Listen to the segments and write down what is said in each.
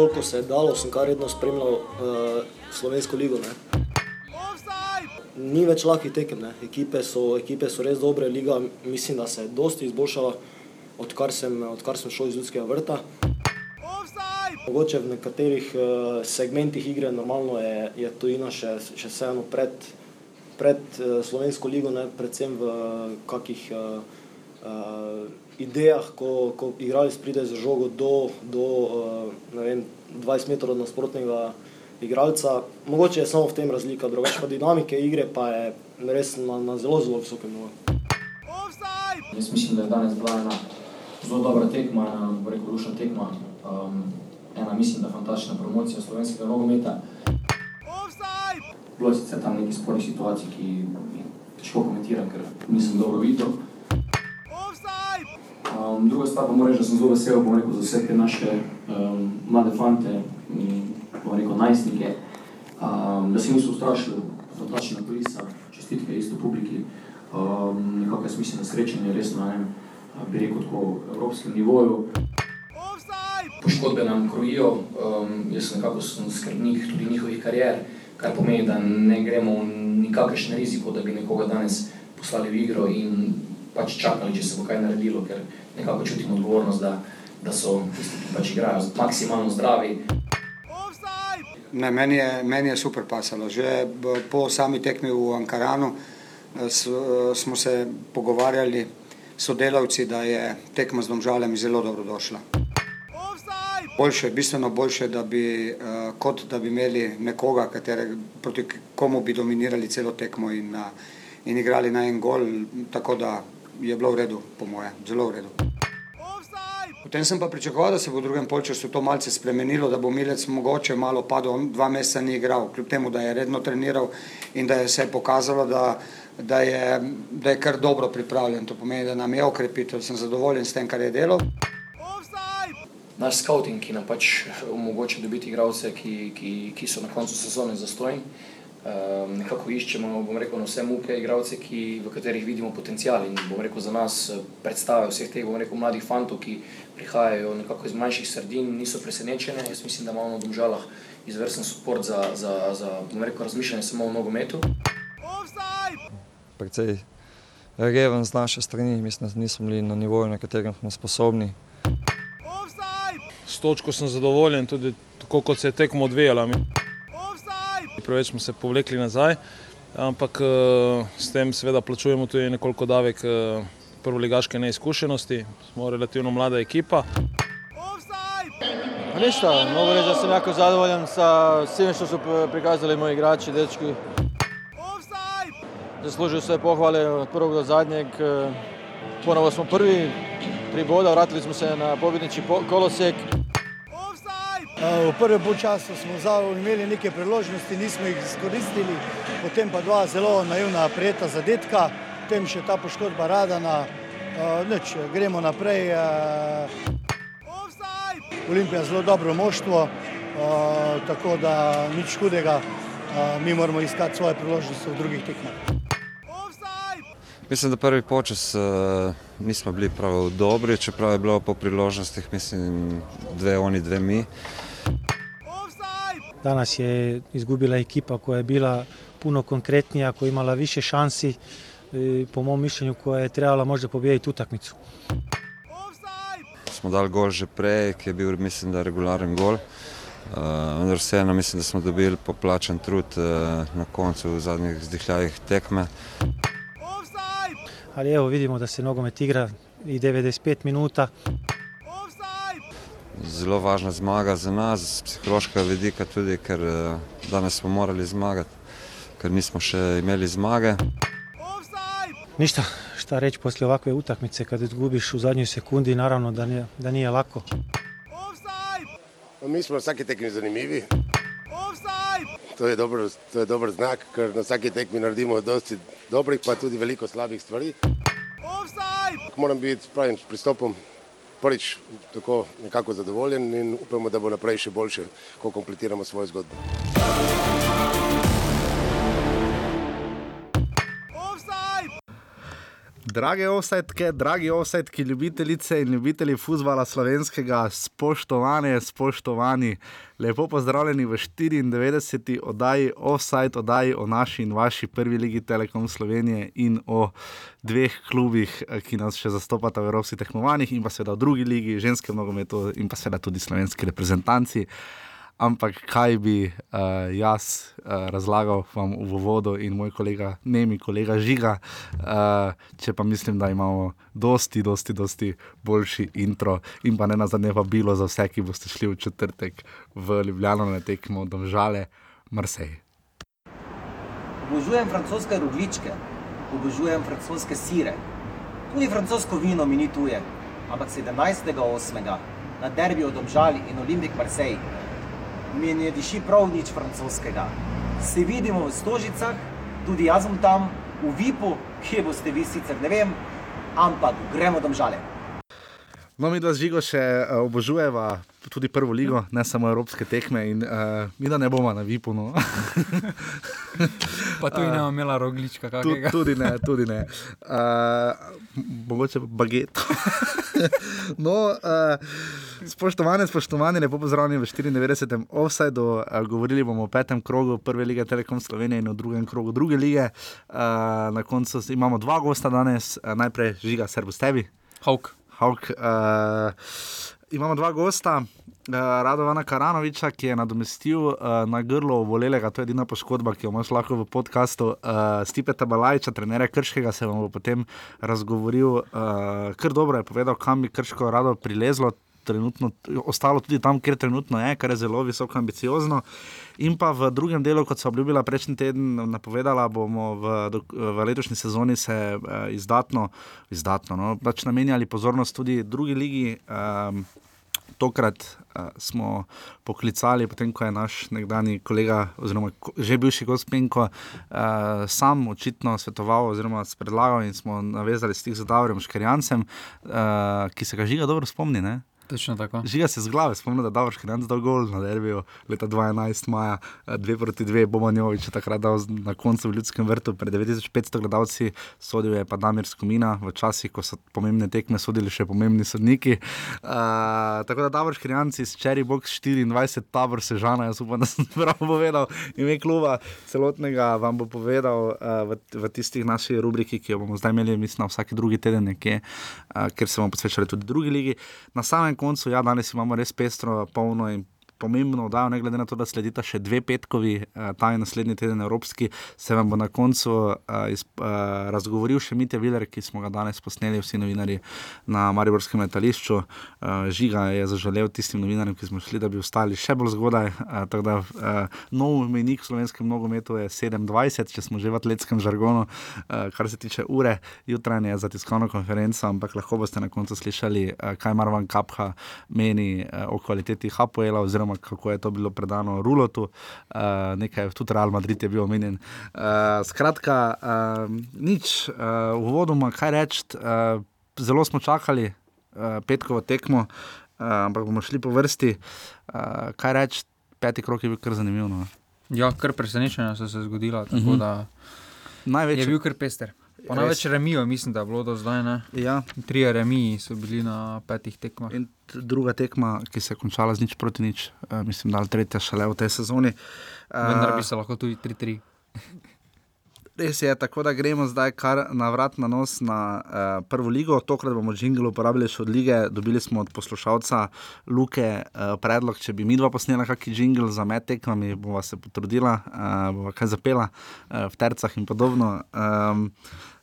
Koliko se je dalo, sem kar redno spremljal uh, slovensko ligo. Ne. Ni več lahkih tekem, ekipe so, ekipe so res dobre, liga mislim, da se je dosti izboljšala, odkar sem, odkar sem šel iz ljudskega vrta. Mogoče v nekaterih uh, segmentih igre normalno je, je tujina še, še vseeno pred, pred uh, slovensko ligo, ne, predvsem v uh, kakih uh, uh, idejah, ko, ko igralec pride z žogo do, do uh, vem, 20 metrov od nasprotnega igralca. Mogoče je samo v tem razlika, drugače pa dinamike igre pa je res na, na zelo, zelo visokem nivoju. Jaz mislim, da je danes bila ena zelo dobra tekma, ena rekel, rušna tekma. Um, ena, mislim, da fantastična promocija slovenskega nogometa. Bilo je sicer tam nekaj spornih situacij, ki težko komentiram, ker nisem dobro videl. Um, druga stvar pa moram reči, da sem zelo vesel, bom rekel, za vse te naše um, mlade fante, bom rekel, najstnike, um, da se niso ustrašili, fantastična kulisa, čestitke isto publiki. Um, nekako jaz mislim, da srečanje res na enem, bi rekel, tako evropskem nivoju. Poškodbe nam krojijo, um, jaz sem nekako sem skrbnik tudi njihovih karier, kar pomeni, da ne gremo v nikakršen riziko, da bi nekoga danes poslali v igro in pač čakali, če se bo kaj naredilo, ker nekako čutimo odgovornost, da, da so tisti, ki pač igrajo maksimalno zdravi. Ne, meni, je, meni je super pasalo. Že po sami tekmi v Ankaranu smo se pogovarjali s sodelavci, da je tekma z domžalami zelo dobro došla. Boljše, bistveno boljše, da bi, kot da bi imeli nekoga, katere, proti komu bi dominirali celo tekmo in, in igrali na en gol, tako da je bilo v redu, po moje, zelo v redu. Potem sem pa pričakoval, da se bo v drugem polčasu to malce spremenilo, da bo Milec mogoče malo padel, on dva meseca ni igral, kljub temu, da je redno treniral in da je se pokazalo, da, da, je, da je kar dobro pripravljen. To pomeni, da nam je okrepitev, sem zadovoljen s tem, kar je delal. Naš scouting, ki nam pač omogoča dobiti igralce, ki, ki, ki so na koncu sezone zastojni. Um, nekako iščemo, bom rekel, na vse muke igralce, ki, v katerih vidimo potencial in bom rekel za nas predstave vseh teh, bom rekel, mladih fantov, ki prihajajo nekako iz manjših sredin, niso presenečene. Jaz mislim, da imamo na Domžalah izvrsten support za, za, za bom rekel, razmišljanje samo o nogometu. Precej reven z naše strani, mislim, da nismo bili na nivoju, na katerem smo sposobni. S točko sem zadovoljen, tudi tako, kot se je tekmo odvijala. Preveč smo se povlekli nazaj, ampak s tem seveda plačujemo tudi nekoliko davek prvoligaške neizkušenosti. Smo relativno mlada ekipa. Pa ništa, mogu reći da sam jako zadovoljan sa svime što su prikazali moji igrači, dečki. Zaslužuju sve pohvale od prvog do zadnjeg. Ponovo smo prvi, tri boda, vratili smo se na pobjednički kolosijek. V prvem polčasu smo imeli neke priložnosti, nismo jih izkoristili, potem pa dva zelo naivna prijeta zadetka, potem še ta poškodba Radana. Nič, gremo naprej. Olimpija je zelo dobro moštvo, tako da nič hudega, mi moramo iskati svoje priložnosti v drugih tekmah. Mislim, da prvi počas uh, nismo bili prav dobri, čeprav je bilo po priložnostih, mislim, dve oni, dve mi. Danas je izgubila ekipa koja je bila puno konkretnija, koja je imala više šansi, po mom mišljenju koja je trebala možda pobijediti utakmicu. Smo dali gol že prej, ki je bil mislim, da regularen gol. Uh, vendar vseeno mislim, da smo dobili poplačen trud uh, na koncu v zadnjih zdihljajih tekme. Ali evo vidimo da se nogomet igra i 95 minuta. Zelo važna zmaga za nas, z psihološkega vidika tudi, ker danes smo morali zmagati, ker nismo še imeli zmage. Ništa, šta reći poslije ovakve utakmice kad izgubiš u zadnjoj sekundi, naravno da nije, da nije lako. Mi smo na svaki tekmi zanimljivi. To je, dober, to je dober znak, ker na vsaki tekmi naredimo dosti dobrih, pa tudi veliko slabih stvari. Moram biti pravim pristopom prvič tako nekako zadovoljen in upamo, da bo naprej še boljše, ko kompletiramo svojo zgodbo. Drage offsetke, dragi offsetki, ljubitelice in ljubitelji futbola slovenskega, spoštovane, spoštovani, lepo pozdravljeni v 94. oddaji Offside, oddaji o naši in vaši prvi ligi Telekom Slovenije in o dveh klubih, ki nas še zastopata v evropskih tekmovanjih in pa seveda v drugi ligi, ženskem nogometu in pa seveda tudi slovenski reprezentanci ampak kaj bi uh, jaz uh, razlagal vam v vodu in moj kolega, ne mi kolega Žiga, uh, če pa mislim, da imamo dosti, dosti, dosti boljši intro in pa ne na zadnje pa bilo za vse, ki boste šli v četrtek v Ljubljano na tekmo domžale Marsej. Obožujem francoske rogličke, obožujem francoske sire, tudi francosko vino mi ni tuje, ampak 17.8. na derbiju domžali in Olimpik Marsej mi ne diši prav nič francoskega. Se vidimo v Stožicah, tudi jaz sem tam, v Vipu, kje boste vi sicer, ne vem, ampak gremo domžale. No, mi dva žigo še uh, obožujeva tudi prvo ligo, ne samo evropske tekme. In, uh, mi da ne bomo na Vipu. No. pa tudi ne bomo imela roglička, kako je. Tudi ne, tudi ne. Uh, mogoče baget. no, uh, spoštovane, spoštovane, lepo pozdravljeni v 94. offsajdu. Uh, govorili bomo o petem krogu prve lige Telekom Slovenije in o drugem krogu druge lige. Uh, na koncu imamo dva gosta danes, uh, najprej žiga, servus tebi. Hauk. Hauk. Uh, imamo dva gosta, uh, Radovana Karanoviča, ki je nadomestil uh, na grlo volelega, to je edina poškodba, ki jo imaš lahko v podkastu. Uh, Stipeta Balajča, trenere Krškega, se vam bo potem razgovoril, uh, kar dobro je povedal, kam bi Krško rado prilezlo. Trenutno, ostalo tudi tam, kjer trenutno je, kar je zelo visoko ambiciozno. In pa v drugem delu, kot so obljubila prejšnji teden, napovedala bomo v, v letošnji sezoni se uh, izdatno, izdatno no, pač namenjali pozornost tudi drugi ligi. Um, tokrat uh, smo poklicali, potem ko je naš nekdani kolega, oziroma že bivši gospodinko, uh, sam očitno svetoval oziroma predlagal in smo navezali stik z Davorjem Škerjancem, uh, ki se ga žiga dobro spomni. Ne? Točno tako. Žiga se z glave, spomnim, da Davor Škrjan zdal gol na derbiju leta 2011, maja 2 proti 2, Bobanjovič je takrat dal na koncu v ljudskem vrtu pred 9500 gledalci, sodil je pa Damir Skomina, v časih, ko so pomembne tekme sodili še pomembni sodniki. Uh, tako da Davor Škrjan iz Cherry Box 24, tabor Sežana, jaz upam, da sem prav povedal, ime kluba celotnega vam bo povedal uh, v, v tistih naših rubriki, ki jo bomo zdaj imeli, mislim, vsake drugi teden nekje, uh, ker se bomo posvečali tudi drugi ligi. Na samem koncu, ja, danes imamo res pestro, polno in pomembno oddajo, ne glede na to, da sledita še dve petkovi, uh, ta je naslednji teden evropski, se vam bo na koncu uh, iz, uh, razgovoril še Mitja Viler, ki smo ga danes posneli, vsi novinari na Mariborskem letališču. Uh, žiga je zaželel tistim novinarjem, ki smo šli, da bi ostali še bolj zgodaj. Uh, tako da uh, nov menik v slovenskem nogometu je 27, če smo že v atletskem žargonu, uh, kar se tiče ure, jutranje za tiskovno konferenco, ampak lahko boste na koncu slišali, uh, kaj Marvan Kapha meni uh, o kvaliteti Hapoela oziroma oziroma kako je to bilo predano Rulotu, uh, nekaj tudi Real Madrid je bil omenjen. Uh, skratka, uh, nič, uh, uvodoma, kaj reči, uh, zelo smo čakali uh, petkovo tekmo, uh, ampak bomo šli po vrsti. Uh, kaj reči, peti krok je bil kar zanimiv. No. Ja, kar presenečenja so se zgodila. Uh mhm. -huh. Največji je bil kar pester. Po največ remijo, mislim, da je bilo do zdaj. Ja. Tri remiji so bili na petih tekmah. In druga tekma, ki se je končala z nič proti nič, uh, mislim, da je tretja šele v tej sezoni. Uh, Vendar bi se lahko tudi 3-3. Res je, tako da gremo zdaj kar na vrat na nos na uh, prvo ligo. Tokrat bomo jingle uporabili še od lige. Dobili smo od poslušalca Luke uh, predlog, če bi mi dva posnela kakšen jingle za med tekmami, bova se potrudila, uh, bova kaj zapela uh, v tercah in podobno. Um,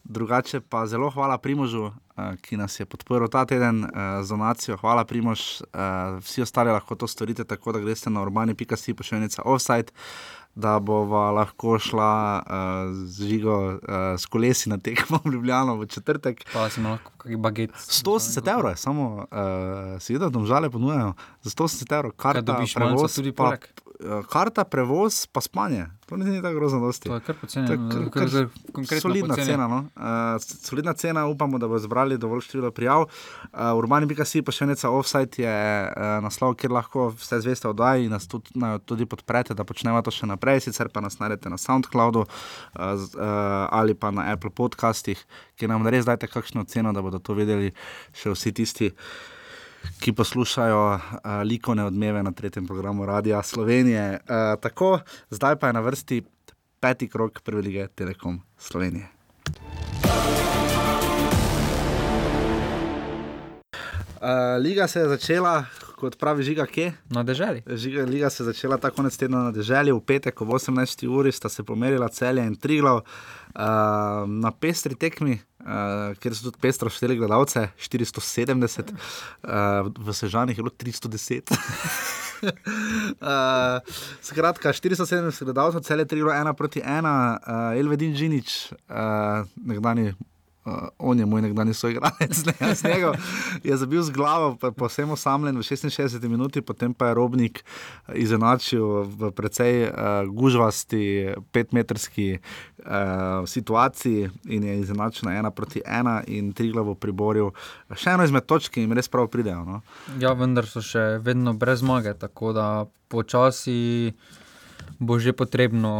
drugače pa zelo hvala Primožu, uh, ki nas je podporil ta teden uh, z donacijo. Hvala Primož, uh, vsi ostali lahko to storite tako, da greste na urbani.si pošiljnica offside da bova lahko šla uh, z žigo uh, s kolesi na tekmo v Ljubljano v četrtek. Pa si lahko kakšen baget. 180 evrov, samo uh, seveda, domžale ponujajo za 180 evrov, karta, dobiš prevoz, tudi pa, uh, karta, prevoz, pa spanje. To ni tako grozno, dosti. To je kar poceni. Kar solidna poceni. cena. No? Uh, solidna cena, upamo, da bo zbrali dovolj število prijav. Uh, Urbani Bikasi, pa še neca offside je uh, naslov, kjer lahko vse zveste oddaji in nas tudi, na, tudi podprete, da počnemo to še naprej. Sicer pa nas najdete na SoundCloudu uh, uh, ali pa na Apple podcastih, ki nam res dajte kakšno ceno, da bodo to vedeli še vsi tisti ki poslušajo uh, likovne odmeve na tretjem programu Radia Slovenije. Uh, tako, zdaj pa je na vrsti peti krok prve lige Telekom Slovenije. Uh, liga se je začela, kot pravi Žiga, kje? Na deželi. Žiga, liga se je začela tako konec tedna na deželi, v petek ob 18. uri sta se pomerila celje in triglav uh, na pestri tekmi uh, kjer so tudi pestro šteli gledalce, 470, uh, v Sežanih je bilo 310. uh, skratka, 470 gledalcev, cel je 3-1 proti 1, uh, Elvedin Džinič, uh, nekdani uh, on je moj nekdanji soigralec, ne jaz njega. Je zabil z glavo, povsem osamljen v 66 minuti, potem pa je robnik izenačil v precej uh, gužvasti, petmetrski uh, situaciji in je izenačil na ena proti ena in tri glavo priboril. Še eno izmed točk, jim res prav pridejo. No? Ja, vendar so še vedno brez zmage, tako da počasi bo že potrebno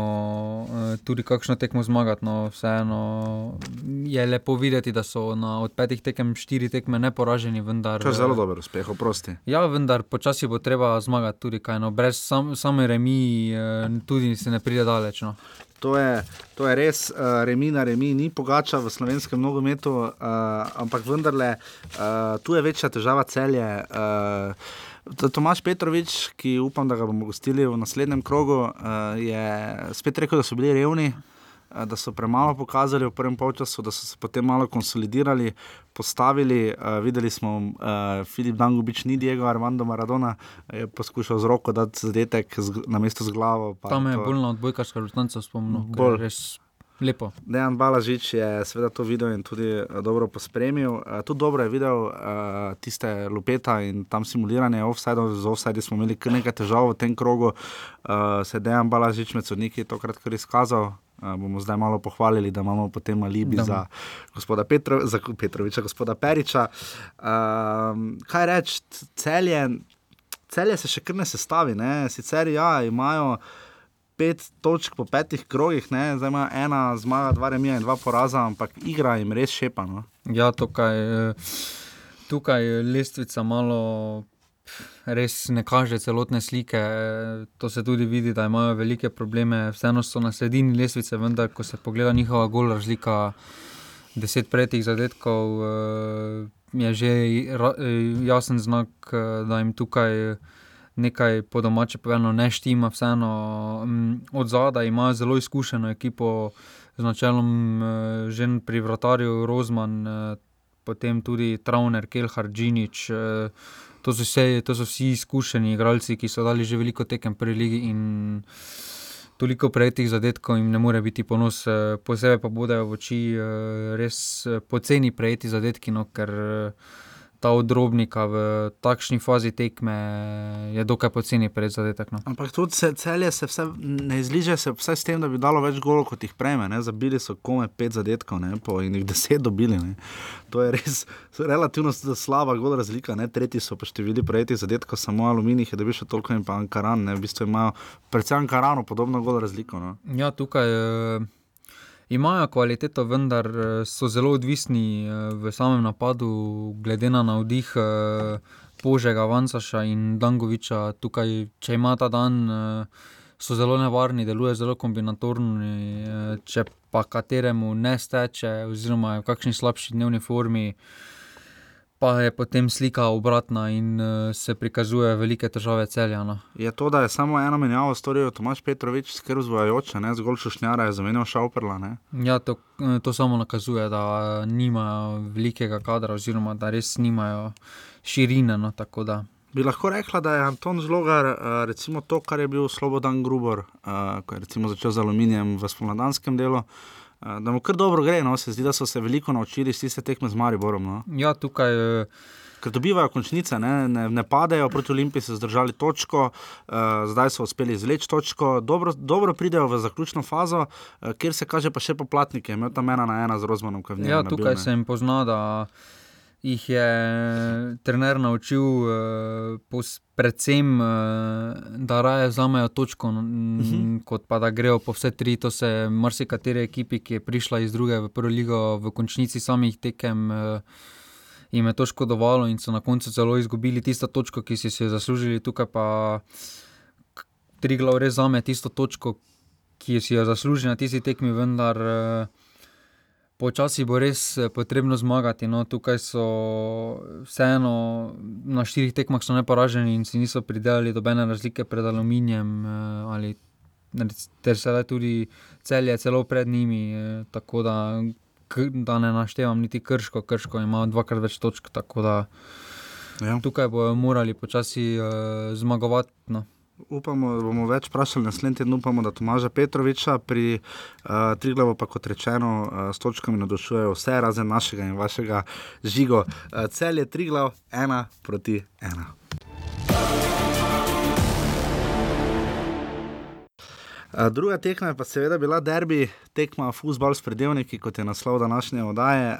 uh, tudi kakšno tekmo zmagati. No, vseeno je lepo videti, da so na, od petih tekem štiri tekme neporaženi. Vendar, to je zelo dober uspeh, oprosti. Ja, vendar počasi bo treba zmagati tudi kaj. No, brez sam, same remi, uh, tudi se ne pride daleč. No. To je, to je res, uh, remi na remi, ni pogača v slovenskem nogometu, uh, ampak vendarle, uh, tu je večja težava celje. Uh, Tomaš Petrovič, ki upam, da ga bomo gostili v naslednjem krogu, eh, je spet rekel, da so bili revni, eh, da so premalo pokazali v prvem polčasu, da so se potem malo konsolidirali, postavili. Eh, videli smo, da Filip Dangubič ni Diego Armando Maradona, je poskušal z roko dati zadetek na mesto z glavo. Tam je to... bolj na odbojkarsko vrtanco spomnil. Bolj res. Lepo. Dejan Balažič je seveda to videl in tudi uh, dobro pospremil. Uh, tudi dobro je videl uh, tiste lupeta in tam simuliranje offside, z offside smo imeli kar nekaj težav v tem krogu. Uh, se je Dejan Balažič med sodniki tokrat kar izkazal. Uh, bomo zdaj malo pohvalili, da imamo potem alibi za gospoda Petro, za Petroviča, gospoda Periča. Uh, kaj reči, celje, celje se še kar ne sestavi, ne? sicer ja, imajo pet točk po petih krogih, ne? zdaj ima ena zmaga, dva remija in dva poraza, ampak igra jim res šepa. No? Ja, tukaj, tukaj je lestvica malo. Res ne kaže celotne slike. To se tudi vidi, da imajo velike probleme. Vseeno so na sredini lestvice, vendar, ko se pogleda njihova gol razlika, deset prejetih zadetkov, je že jasen znak, da jim tukaj nekaj po domače povedano ne štima, vseeno um, od zadaj imajo zelo izkušeno ekipo z načelom uh, že pri vratarju Rozman, uh, potem tudi Trauner, Kelhar, Džinič. Uh, to, to so vsi izkušeni igralci, ki so dali že veliko tekem pri ligi in toliko prejetih zadetkov jim ne more biti ponos. Posebej pa bodo v oči res poceni prejeti zadetki, no, ker ta odrobnika v takšni fazi tekme je dokaj poceni pred zadetek. No. Ampak tudi se, celje se vse, ne izliže se vse s tem, da bi dalo več golov, kot jih prejme. Ne? Zabili so kome pet zadetkov ne? Po, in jih deset dobili. Ne? To je res relativno slaba gol razlika. Ne? Tretji so pa števili projekti zadetkov, samo aluminij je dobil še toliko in pa Ankaran. V bistvu imajo predvsem Ankarano podobno gol razliko. No? Ja, tukaj. Uh imajo kvaliteto, vendar eh, so zelo odvisni eh, v samem napadu, glede na navdih eh, Požega, Vansaša in Dangoviča. Tukaj, če ima ta dan, so zelo nevarni, deluje zelo kombinatorni, če pa kateremu ne steče, oziroma je v kakšni slabši dnevni formi pa je potem slika obratna in uh, se prikazuje velike težave celjana. Je to, da je samo eno menjavo storil Tomaš Petrovič, skrb zvajajoče, ne zgolj šušnjara, je zamenjal šauperla. Ne? Ja, to, eh, to samo nakazuje, da uh, nimajo velikega kadra, oziroma da res nimajo širine. No, Bi lahko rekla, da je Anton Zlogar, recimo to, kar je bil Slobodan Grubor, ko je začel z aluminijem v spomladanskem delu, da mu kar dobro gre. No? Se zdi, da so se veliko naučili iz tiste tekme z Mariborom. No? Ja, tukaj. ker dobivajo končnice, ne, ne, ne padejo proti Olimpiji, so zdržali točko, uh, zdaj so uspeli izvleči točko, dobro, dobro pridejo v zaključno fazo, uh, kjer se kaže pa še poplatnike, imel tam ena na ena z Rozmanom. Ja, tukaj se jim pozna, da jih je trener naučil, uh, predvsem, uh, da raje vzamejo točko, uh mhm. -huh. kot pa da grejo po vse tri. To se marsikateri ekipi, ki je prišla iz druge v prvo ligo, v končnici samih tekem. Uh, Im je to škodovalo, in so na koncu celo izgubili tisto točko, ki si jo zaslužili, tukaj pa tri glavne res zame tisto točko, ki si jo zaslužili na tisti tekmi, vendar uh, Počasi bo res eh, potrebno zmagati. No, tukaj so vseeno na štirih tekmah neporaženi in si niso pridelali dobene razlike pred aluminijem. Eh, ali, ter se le tudi celje, celo pred njimi. Eh, tako da, da ne naštevam niti krško, krško ima dvakrat več točk. Da ja. tukaj bodo morali počasi uh, zmagovati. No upamo, da bomo več vprašali naslednji teden, upamo, da Tomaža Petroviča pri uh, Triglavu, pa kot rečeno, uh, s točkami nadušujejo vse razen našega in vašega žigo. Uh, cel je Triglav, ena proti ena. Druga tekma je pa seveda bila derbi, tekma futbol s predelniki, kot je naslov današnje oddaje.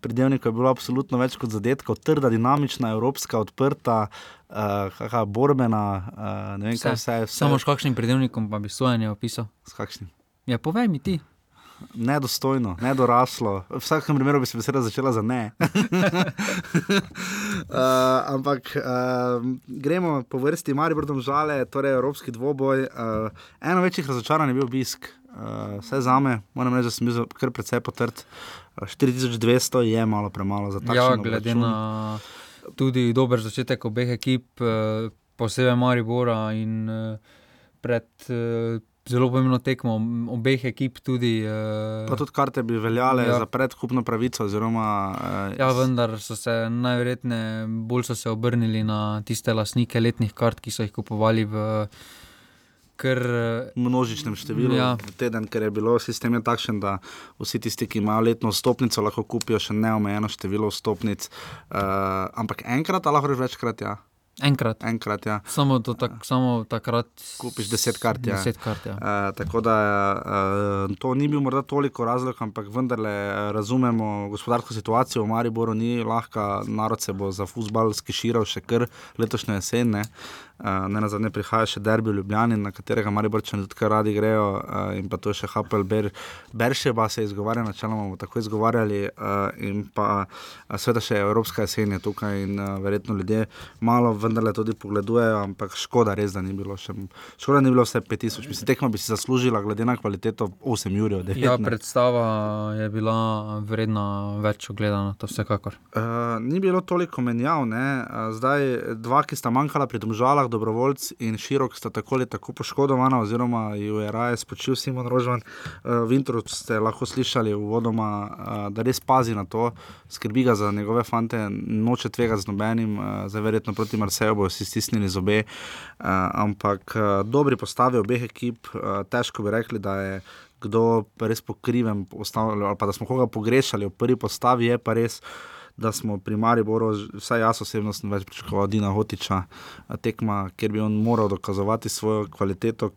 Predelnik je bilo absolutno več kot zadetkov, trda, dinamična, evropska, odprta, kakšna borbena. Ne vem, kaj vse je. Samo s kakšnim predelnikom pa bi sojenje opisal? S kakšnim? Ja, povej mi ti nedostojno, nedoraslo. V vsakem primeru bi se beseda začela za ne. uh, ampak uh, gremo po vrsti, Marijo Brdom žale, torej Evropski dvoboj. Uh, eno večjih razočaranj je bil obisk, uh, vse za me, moram reči, da sem bil kar precej potrt. 4200 je malo premalo za ta čas. Ja, glede na tudi dober začetek obeh ekip, posebej Maribora in pred zelo pomembno tekmo obeh ekip. Tudi, uh, pa tudi karte bi veljale ja. za predkupno pravico. Oziroma, uh, ja, vendar so se najverjetneje bolj so se obrnili na tiste lastnike letnih kart, ki so jih kupovali v. Ker, eh, množičnem številu, ja. teden, ker je bilo sistem je takšen, da vsi tisti, ki imajo letno stopnico, lahko kupijo še neomejeno število stopnic. Uh, ampak enkrat, ali lahko večkrat, ja. Enkrat. Enkrat ja. samo, tak, samo takrat. Kupiš deset kart. Ja. Deset kart ja. uh, tako da uh, to ni bil morda toliko razlog, ampak vendarle razumemo gospodarsko situacijo v Mariboru, ni lahka, narod se bo za futbal skiširal še kar letošnje jesene. Uh, ne na zadnje prihaja še derbi v Ljubljani, na katerega mari brčani tudi radi grejo, uh, in pa to je še Hapel, Ber, Beršeba se izgovarja, načeloma bomo tako izgovarjali, uh, in pa uh, sveda še Evropska jesen je tukaj in uh, verjetno ljudje malo vendarle tudi pogledujejo, ampak škoda res, da ni bilo še, škoda ni bilo vse 5000, mislim, tekma bi si zaslužila glede na kvaliteto 8 jurjev. Ja, predstava je bila vredna več ogledana, to vsekakor. Uh, ni bilo toliko menjav, ne, uh, zdaj dva, ki sta manjkala pri domžalah, Salah, dobrovoljc in širok sta tako ali tako poškodovana, oziroma ju je raje spočil Simon Rožman. Uh, Vintro ste lahko slišali uvodoma, uh, da res pazi na to, skrbi ga za njegove fante, noče tvega z nobenim, uh, zdaj verjetno proti Marseju bojo si stisnili zobe. Uh, ampak uh, dobri postavi obeh ekip, uh, težko bi rekli, da je. Kdo res pokriven, ali pa da smo koga pogrešali v prvi postavi, je pa res da smo pri Mariboru, vsaj jaz osebno sem več pričakoval Dina Hotiča, tekma, kjer bi on moral dokazovati svojo kvaliteto,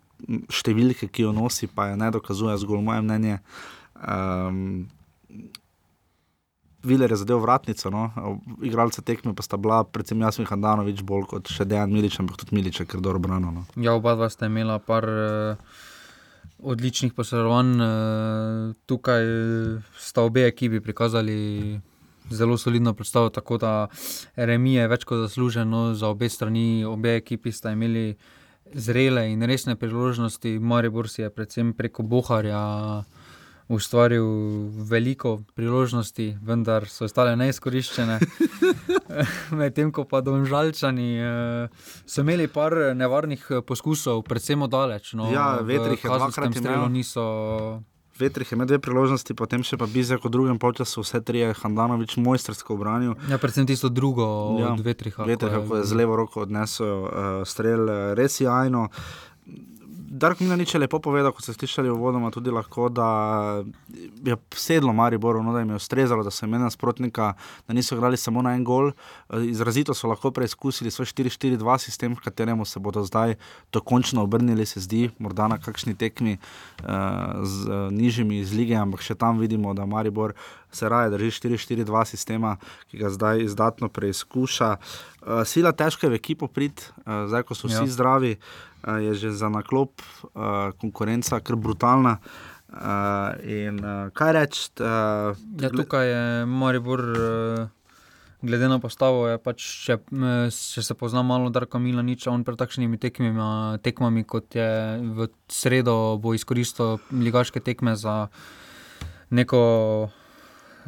številke, ki jo nosi, pa je ne dokazuje, zgolj moje mnenje. Um, Viler je zadev vratnico, no? igralce tekme pa sta bila, predvsem jaz in Handanovič, bolj kot še Dejan Milič, ampak tudi Milič, ker dobro brano. No? Ja, oba dva sta imela par. Uh... Odličnih posredovanj, tukaj sta obe ekipi prikazali zelo solidno predstavo, tako da Remi je več kot zasluženo za obe strani, obe ekipi sta imeli zrele in resne priložnosti. Maribor si je predvsem preko Boharja ustvaril veliko priložnosti, vendar so ostale neizkoriščene. Medtem ko pa domžalčani uh, so imeli par nevarnih poskusov, predvsem oddaleč. No, ja, vetrih je dvakrat imel. Niso vetrih ima dve priložnosti, potem še pa Bizek v drugem času, vse tri je Handanovič mojstrsko obranil. Ja, predvsem tisto drugo ja, od vetrih. Vetrih, kako je z levo roko odnesel uh, strel, res jajno. Dark Milanič je lepo povedal, kot ste slišali uvodoma, tudi lahko, da je sedlo Mariboru, no, da jim je ustrezalo, da so imeli nasprotnika, da niso igrali samo na en gol. Eh, izrazito so lahko preizkusili svoj 4-4-2 sistem, v katerem se bodo zdaj dokončno obrnili, se zdi, morda na kakšni tekmi uh, z uh, nižjimi iz lige, ampak še tam vidimo, da Maribor se raje drži 4-4-2 sistema, ki ga zdaj izdatno preizkuša. Uh, sila težko je v ekipo priti, uh, zdaj ko so vsi ja. zdravi, uh, je že za naklop uh, konkurenca kar brutalna. Uh, in uh, kaj reči? Uh, ja, tukaj je Maribor. Uh... Glede na postavo, pač, če, če se pozna malo Darka Mila, nič on pred takšnimi tekmima, tekmami, kot je v sredo, bo izkoristil ligaške tekme za neko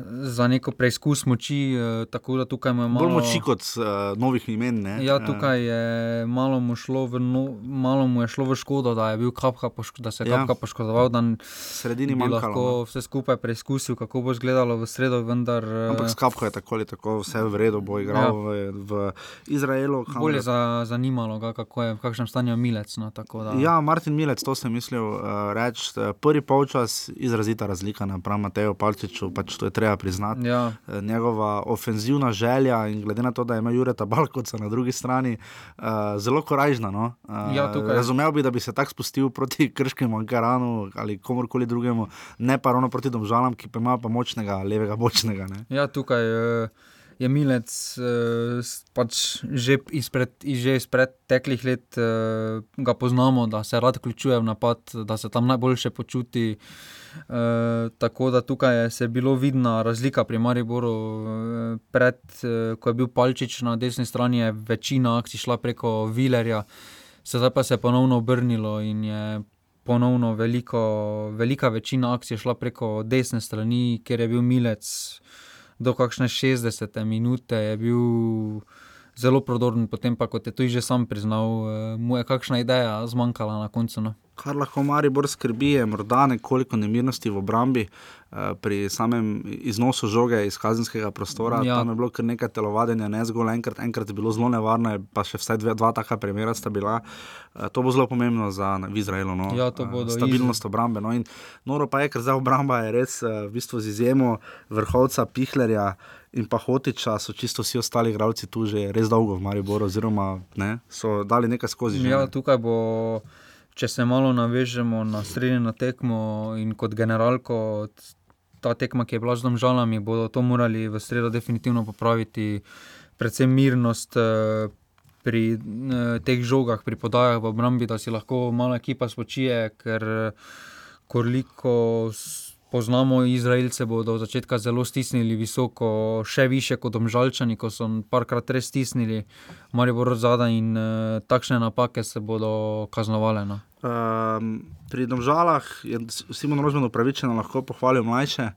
za neko preizkus moči. Eh, tako da tukaj imamo malo bolj moči kot uh, novih imen. Ne? Ja, tukaj je malo mu, no, malo mu je šlo v škodo, da, je kapka, da se je kapka ja. poškodoval. Sredini manj lahko no. vse skupaj preizkusil, kako bo izgledalo v sredo. Vendar, eh, Ampak s kapko je tako ali tako vse v redu, bo igral ja. v, v Izraelu. Bolje je za, zanimalo, ga, kako je v kakšnem stanju Milec. No, ja, Martin Milec, to sem mislil uh, reči. Prvi polčas, izrazita razlika napram Mateju Palčiču, pač to je treba treba priznati. Ja. Eh, njegova ofenzivna želja in glede na to, da ima Jureta Balkovca na drugi strani, uh, zelo korajžna. No? Uh, ja, razumel bi, da bi se tako spustil proti Krškemu, Ankaranu ali komorkoli drugemu, ne pa ravno proti Domžalam, ki pa ima pa močnega levega bočnega. Ne? Ja, tukaj. Uh... Je Milec pač že izpred, že izpred teklih let, ga poznamo, da se rad vključuje v napad, da se tam najboljše počuti. Eh, tako da tukaj je se bilo vidna razlika pri Mariboru. Eh, pred, uh, ko je bil Palčič na desni strani, je večina akcij šla preko Vilerja, sedaj pa se je ponovno obrnilo in je ponovno veliko, velika večina akcij šla preko desne strani, ker je bil Milec do kakšne 60 minute. Je zelo prodoren, potem pa, kot je tudi že sam priznal, mu je kakšna ideja zmanjkala na koncu. No kar lahko Maribor skrbi, je morda nekoliko nemirnosti v obrambi uh, pri samem iznosu žoge iz kazenskega prostora. Ja. Tam je bilo kar nekaj telovadjenja, ne zgolj enkrat, enkrat je bilo zelo nevarno, pa še vsaj dve, dva taka primera sta bila. Uh, to bo zelo pomembno za Izrael. No? Ja, uh, stabilnost obrambe. No? Noro pa je, ker za obramba je res v bistvu z izjemo vrhovca Pihlerja. In pa hotiča so čisto vsi ostali igralci tu že res dolgo v Mariboru, oziroma ne, so dali nekaj skozi. Ja, tukaj bo če se malo navežemo na srednjo tekmo in kot generalko, ta tekma, ki je bila z domžalami, bodo to morali v sredo definitivno popraviti, predvsem mirnost. Eh, pri eh, teh žogah, pri podajah v obrambi, da si lahko malo ekipa spočije, ker koliko poznamo Izraelce, bodo od začetka zelo stisnili visoko, še više kot omžalčani, ko so parkrat res stisnili, marijo bo rodzada in uh, takšne napake se bodo kaznovale. No. Um, pri domžalah je Simon Rožman upravičeno lahko pohvalil mlajše.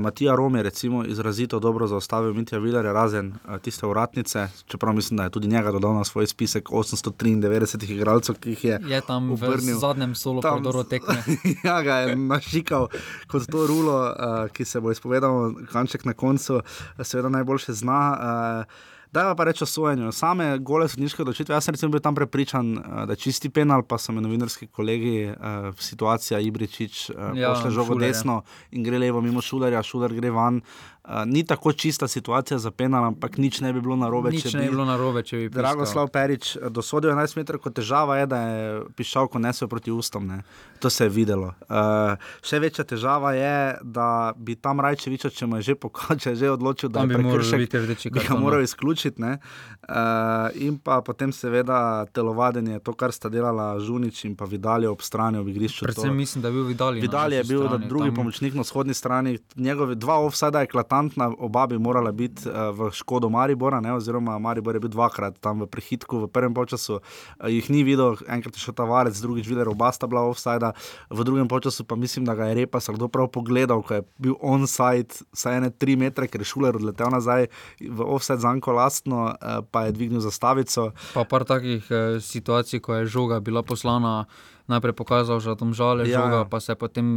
Matija Rom je recimo izrazito dobro zaustavil Mitja Vilerja, razen uh, tiste uratnice, čeprav mislim, da je tudi njega dodal na svoj spisek 893 igralcev, ki jih je. Je tam obrnil. v zadnjem solo, tam dobro tekme. ja, ga je našikal kot to rulo, uh, ki se bo izpovedal, kanček na koncu, seveda najboljše zna. Uh, Da pa reče o sojenju. Same gole sodniške odločitve. Jaz sem bil tam prepričan, eh, da je čisti penal, pa so mi novinarski kolegi, uh, situacija Ibričič, uh, ja, pošle žogo desno in gre levo mimo šudarja, šudar gre van. Uh, ni tako čista situacija za penal, ampak nič ne bi bilo narobe, če bi, bilo narobe, če bi Dragoslav Perič dosodil 11 metrov, kot težava je, da je pišalko nesel proti ustom. Ne. To se je videlo. Uh, še večja težava je, da bi tam Rajčevič, če mu je že pokazal, če je že odločil, da bi, bi ga moral izključiti. Uh, in pa potem seveda telovadenje, to, kar sta delala Žunič in pa Vidalje ob strani ob igrišču. Predvsem to. mislim, da je bil Vidalje. Vidalje je bil strani, drugi tam... pomočnik na vzhodni strani. Njegovi dva offsajda je eklatantna, oba bi morala biti uh, v škodo Maribora, ne? oziroma Maribor je bil dvakrat tam v prehitku v prvem času. Uh, jih ni videl, enkrat je šel ta varec, drugič videl, oba sta bila offsajda, v drugem času pa mislim, da ga je repa kdo prav pogledal, ko je bil onside, saj ene tri metre, ker je šuler odletel nazaj v offside zanko lastno, uh, pa je dvignil zastavico. Pa par takih uh, situacij, ko je žoga bila poslana, najprej pokazal, je tam žale, ja. žoga, pa se je potem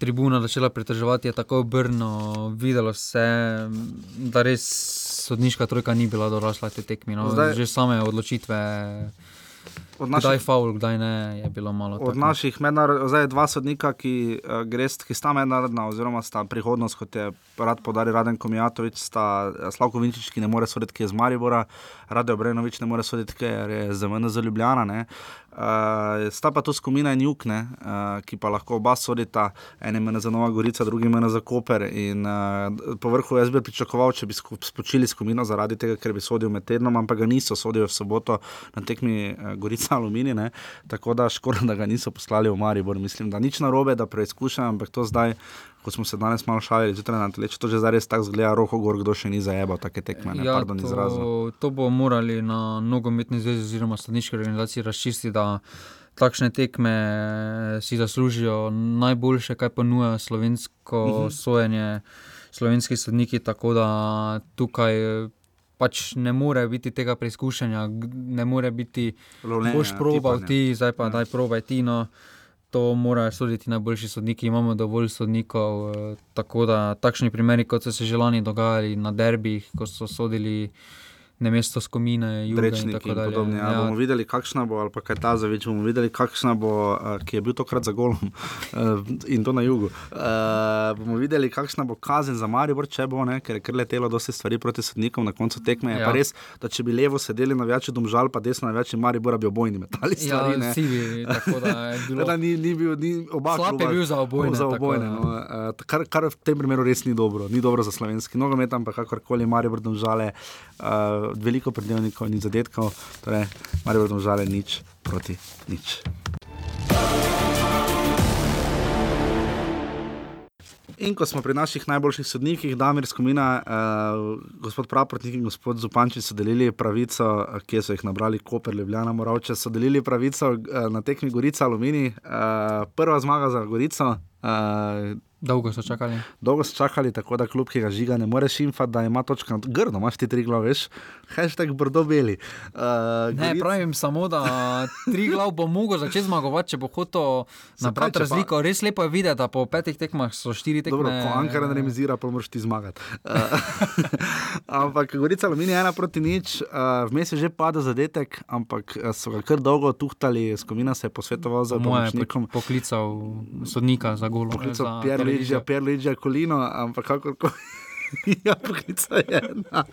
tribuna začela pritoževati, je tako obrnjeno, videlo se, da res sodniška trojka ni bila dorasla te tekmi. No. Zdaj, že same odločitve. Od naših, kdaj faul, kdaj ne, je bilo malo. Od tako. naših mednarodnih, zdaj dva sodnika, ki, uh, grest, ki sta mednarodna, oziroma sta prihodnost, kot je rad podaril Raden Komijatovič, sta Slavko Vinčič, ki ne more soditi, ki je z Maribora, Rade Obrenovič ne more soditi, ker je za mene za Ljubljana. Uh, sta pa tu skupina in jug, uh, ki pa lahko oba sodita, en je za Nova Gorica, drugi je za Koper. In uh, po vrhu jaz bi pričakoval, če bi spočili skupino zaradi tega, ker bi sodil med tednom, ampak ga niso, sodijo v soboto na tekmi uh, Gorica Alumini. Ne? Tako da škoda, da ga niso poslali v Maribor. Mislim, da nič narobe, da preizkušam, ampak to zdaj kot smo se danes malo šalili, zjutraj na televizijo, to že zdaj res tako zgleda, roko gor, kdo še ni zajebal take tekme. Ne, ja, to, to bo morali na nogometni zvezi oziroma staniški organizaciji razčistiti, da takšne tekme si zaslužijo najboljše, kaj ponuja slovensko uh mhm. -huh. sojenje, slovenski sodniki, tako da tukaj. Pač ne more biti tega preizkušanja, ne more biti, da boš probal ti, zdaj pa ja. daj probaj ti. No to morajo soditi najboljši sodniki, imamo dovolj sodnikov. Eh, tako da takšni primeri, kot so se že lani dogajali na derbih, ko so sodili ne mesto skomine, južni in tako dalje. Podobne, ja, ja. Bomo videli, kakšna bo, ali pa kaj ta zaveč, bomo videli, kakšna bo, uh, ki je bil tokrat za golom uh, in to na jugu. Uh, bomo videli, kakšna bo kazen za Maribor, če bo, ne, ker je kar letelo dosti stvari proti sodnikom na koncu tekme. Ja. Je pa res, da če bi levo sedeli na večji domžal, pa desno na večji Maribor, bi obojni metali ja, stvari. Ja, sivi, tako da je bilo. da ni, ni bil, ni oba. Slab je bil za obojne. Za obojne no, uh, kar, kar v tem primeru res ni dobro. Ni dobro za slovenski nogomet, ampak kakorkoli Maribor domžale, uh, veliko zadetkov, ni zadetkov, torej ali bodo žale nič proti nič. In ko smo pri naših najboljših sodnikih, Damir Skomina, uh, gospod Praportnik in gospod Zupančič so delili pravico, ki so jih nabrali Koper, Ljubljana, Moravče, so delili pravico uh, na tekmi Gorica Alumini. Uh, prva zmaga za Gorico. Uh, Dolgo so čakali. Dolgo so čakali, tako da kljub tega žiga ne moreš infati, da ima točka na grdo, imaš ti tri glave, veš, hashtag brdo beli. Uh, ne, goric... pravim samo, da tri glav bo mogel začeti zmagovati, če bo hotel napraviti razliko. Pa... Res lepo je videti, da po petih tekmah so štiri tekme. Dobro, ko Ankara ne remizira, pa moraš ti zmagati. Uh, ampak Gorica Alumini ena proti nič, uh, vmes je že padel zadetek, ampak so ga kar dolgo tuhtali, Skomina se je posvetoval za pomočnikom. Poklical sodnika za golo. Poklical Luigi, Pierre Luigi Colino, ampak kakorkoli. ja, poklica je ena.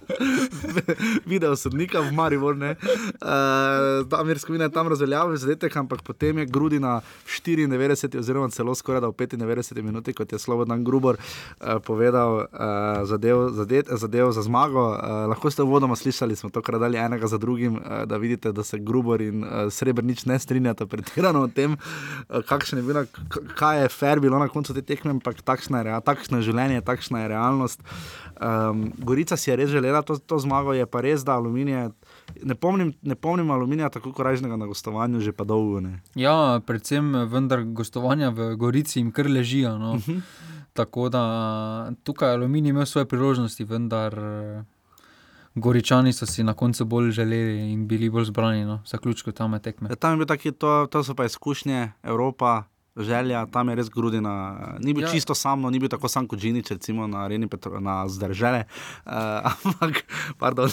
Video sodnika v Mariupol, uh, tam je skupina tam razveljavila zadetek, ampak potem je Grudina 94, oziroma celo skoraj da v 95 minuti, kot je Slobodan Grubor uh, povedal, uh, zadev, za zmago. Uh, lahko ste vodoma slišali, smo to kradali enega za drugim, uh, da vidite, da se Grubor in uh, Srebrnič ne strinjata pretirano o tem, uh, kakšne je bilo, kaj je fair bilo na koncu te tekme, ampak takšna je, takšna je življenje, takšna je realnost. Um, Gorica si je res želela to, to zmago, je pa res, da aluminije. Ne pomnim, ne pomnim aluminija tako korajšnega na gostovanju, že pa dolgo ne. Ja, predvsem vendar gostovanja v Gorici jim kar ležijo. No. Uh mhm. -huh. Tako da tukaj aluminij ima svoje priložnosti, vendar Goričani so si na koncu bolj želeli in bili bolj zbrani no, za ključko tam tekme. Ja, tam je bil taki, to, to so pa izkušnje Evropa želja, tam je res grudina. Ni bil ja. čisto sam, no, ni bil tako sam kot Džinič, recimo na areni Petro, na zdržele. Uh, ampak, pardon,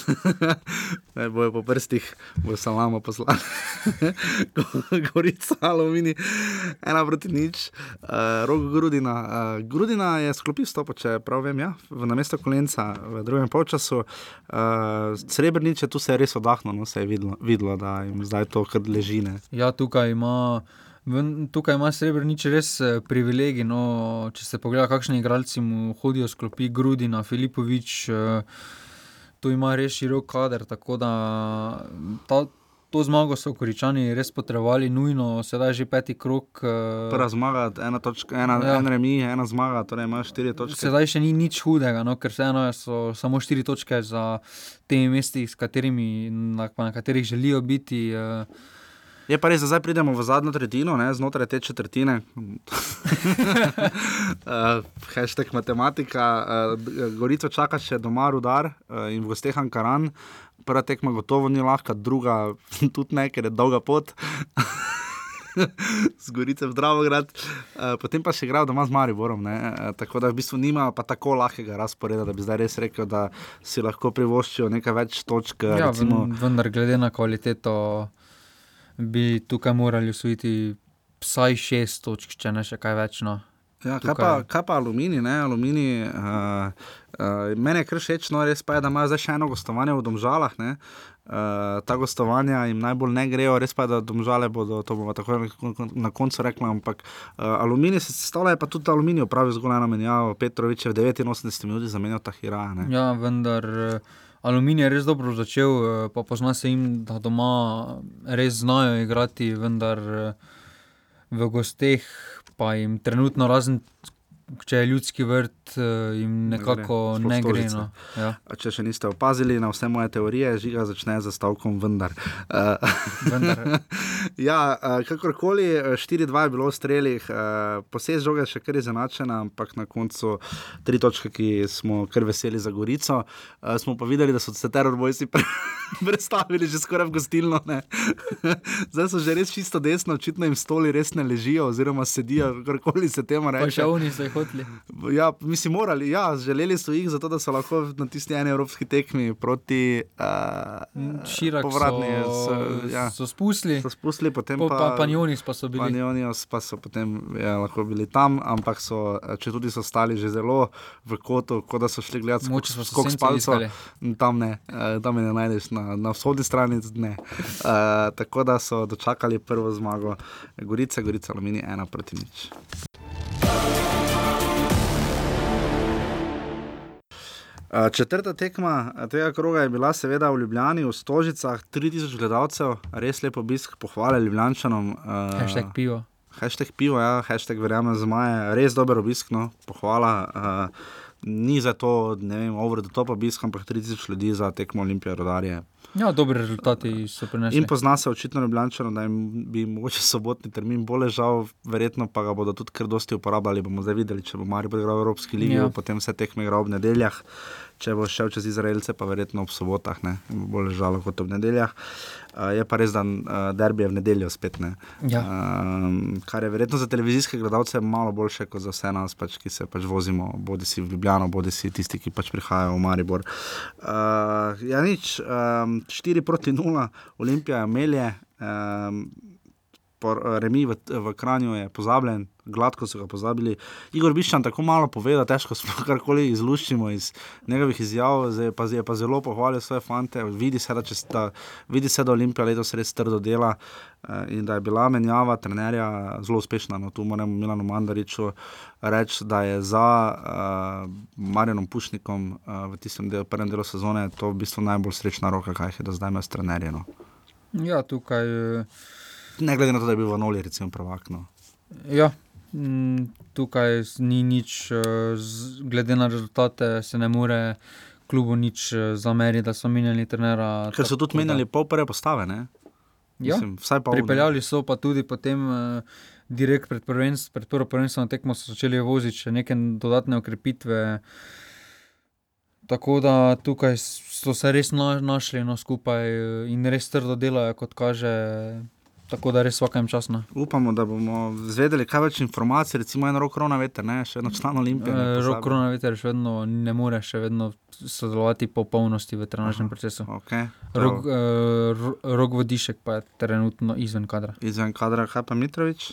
ne bojo po prstih, bojo samo poslali. Gorica, alumini, ena proti nič, uh, rok grudina. Uh, grudina je sklopil stopo, če prav vem, ja, v namesto kolenca v drugem polčasu. Uh, Srebrniče, tu se je res oddahnilo, no, se je videlo, videlo da jim zdaj to kar ležine. Ja, tukaj ima. Tukaj ima Srebrenic res eh, privilegij. No, če se pogleda, kakšni igralci mu hodijo sklopi Grudina, Filipovič, eh, tu ima res širok kader. Tako da ta, to zmago so koričani res potrebovali, nujno, sedaj je že peti krok. Eh, Prva zmaga, ena, točka, ena, ja. ena remi, ena zmaga, torej ima štiri točke. Sedaj še ni nič hudega, no, ker vseeno so samo štiri točke za temi mesti, na, na katerih želijo biti. Je pa res, da zdaj pridemo v zadnjo tretjino, ne, znotraj te četrtine. uh, hashtag matematika. Uh, Gorico čaka še doma rudar uh, in v gosteh Ankaran. Prva tekma gotovo ni lahka, druga tudi ne, ker je dolga pot. Z Gorice v Dravograd, uh, potem pa še igrajo doma z Mariborom. Uh, tako da v bistvu nima pa tako lahkega razporeda, da bi zdaj res rekel, da si lahko privoščijo nekaj več točk. Ja, recimo... vendar, glede na kvaliteto bi tukaj morali usvojiti vsaj šest točk, če ne še kaj več. No. Ja, kaj, pa, kaj pa aluminij? aluminij uh, uh, meni je kar všeč, no res pa je, da imajo zdaj še eno gostovanje v Domžalah. Ne? Uh, ta gostovanja jim najbolj ne grejo, res pa je, da domžale bodo, to bomo tako na koncu rekli. Ampak uh, aluminij se sestavlja, pa tudi aluminij pravi zgolj eno menjavo. Petrovič je v 89 minutah zamenjal ta hira. Ne? Ja, vendar. Aluminij je res dobro začel, pa pozna se jim, da doma res znajo igrati, vendar v gosteh pa jim trenutno razen če je ljudski vrt, eh, jim nekako ne gre. Ne gre no. ja. Če še niste opazili na vse moje teorije, žiga začne z stavkom vendar. Uh, vendar. ja, uh, kakorkoli, 4-2 je bilo v strelih, posebej žoga še kar je zanačena, ampak na koncu tri točke, ki smo kar veseli za Gorico. Smo pa videli, da so se terorbojci pre predstavili že skoraj v gostilno. Zdaj so že res čisto desno, očitno jim stoli res ne ležijo, oziroma sedijo, kakorkoli se temu reče. Pa še oni so jih hoteli. Ja, mi smo morali, ja, želeli so jih, zato da so lahko na tisti eni evropski tekmi proti uh, Širaku. Povratni so, ja. so spustili. So spustili, potem po, pa Panjonis pa so bili. Panjonis pa so potem ja, lahko bili tam, ampak so, če tudi so stali že zelo v kotu, kot da so šli gledati skok, skok s palcem. Tam ne, uh, tam ne najdeš, na, na vzhodni strani ne. Uh, tako da so dočakali prvo zmago, Gorica, Gorica, Alumini, ena proti nič. Četrta tekma tega kroga je bila seveda v Ljubljani, v Stožicah, 3000 gledalcev, res lepo obisk, pohvale Ljubljančanom. Hashtag pivo. Hashtag pivo, ja, hashtag verjamem za maje, res dober obisk, no, pohvala. Uh, ni za to, ne vem, over the top obisk, ampak 3000 ljudi za tekmo Olimpije, rodarje. Ja, dobri rezultati so prinesli. In pozna se očitno Ljubljano, da jim bi mogoče sobotni termin bolj ležal, verjetno pa ga bodo tudi kar dosti uporabljali. Bomo zdaj videli, če bo Marijo igral v Evropski ligi, ja. potem vse tekme igral v nedeljah. Če bo šel čez Izraelce, pa verjetno ob sobotah, ne bo ležalo kot ob nedeljah. Uh, je pa res, da uh, derbi je v nedeljo spet. Ne. Ja. Uh, kar je verjetno za televizijske gledalce malo boljše kot za vse nas, pač, ki se pač vozimo, bodi si v Ljubljano, bodi si tisti, ki pač prihajajo v Maribor. Uh, ja, nič. Um, 4 proti 0, Olimpija, Melje, um, remi v, v Kranju je pozabljen, gladko so ga pozabili. Igor Biščan tako malo pove, da težko smo karkoli izluščimo iz njegovih izjav, zdaj pa je pa zelo pohvalil svoje fante. Vidi se, da, sta, vidi se, da Olimpija letos res trdo dela uh, in da je bila menjava trenerja zelo uspešna. No, tu moramo Milano Mandariču reči, da je za uh, Marjanom Pušnikom uh, v tistem del, prvem delu sezone to v bistvu najbolj srečna roka, kaj je do zdaj imel s trenerjem. No. Ja, tukaj. Uh ne glede na to, da je bil v Noli, recimo, prvak. No. Ja, tukaj ni nič, eh, glede na rezultate, se ne more klubu nič eh, zameriti, da so menjali trenera. Ker so tudi menjali pol prve postave. Ne? Ja, Mislim, pol, pripeljali so pa tudi potem. Uh, Direkt pred, pred prvo prvenstveno tekmo so začeli voziti še neke dodatne ukrepitve. Tako da tukaj so se res našli no, skupaj in res trdo delajo, kot kaže. Tako da res vsakem času. No. Upamo, da bomo zvedeli kaj več informacij, recimo eno roko na veter, ne? še eno član Olimpije. E, roko na veter še vedno ne more še vedno sodelovati po polnosti v trenažnem procesu. Okay, rok, uh, rok vodišek pa je trenutno izven kadra. Izven kadra, kaj pa Mitrovič?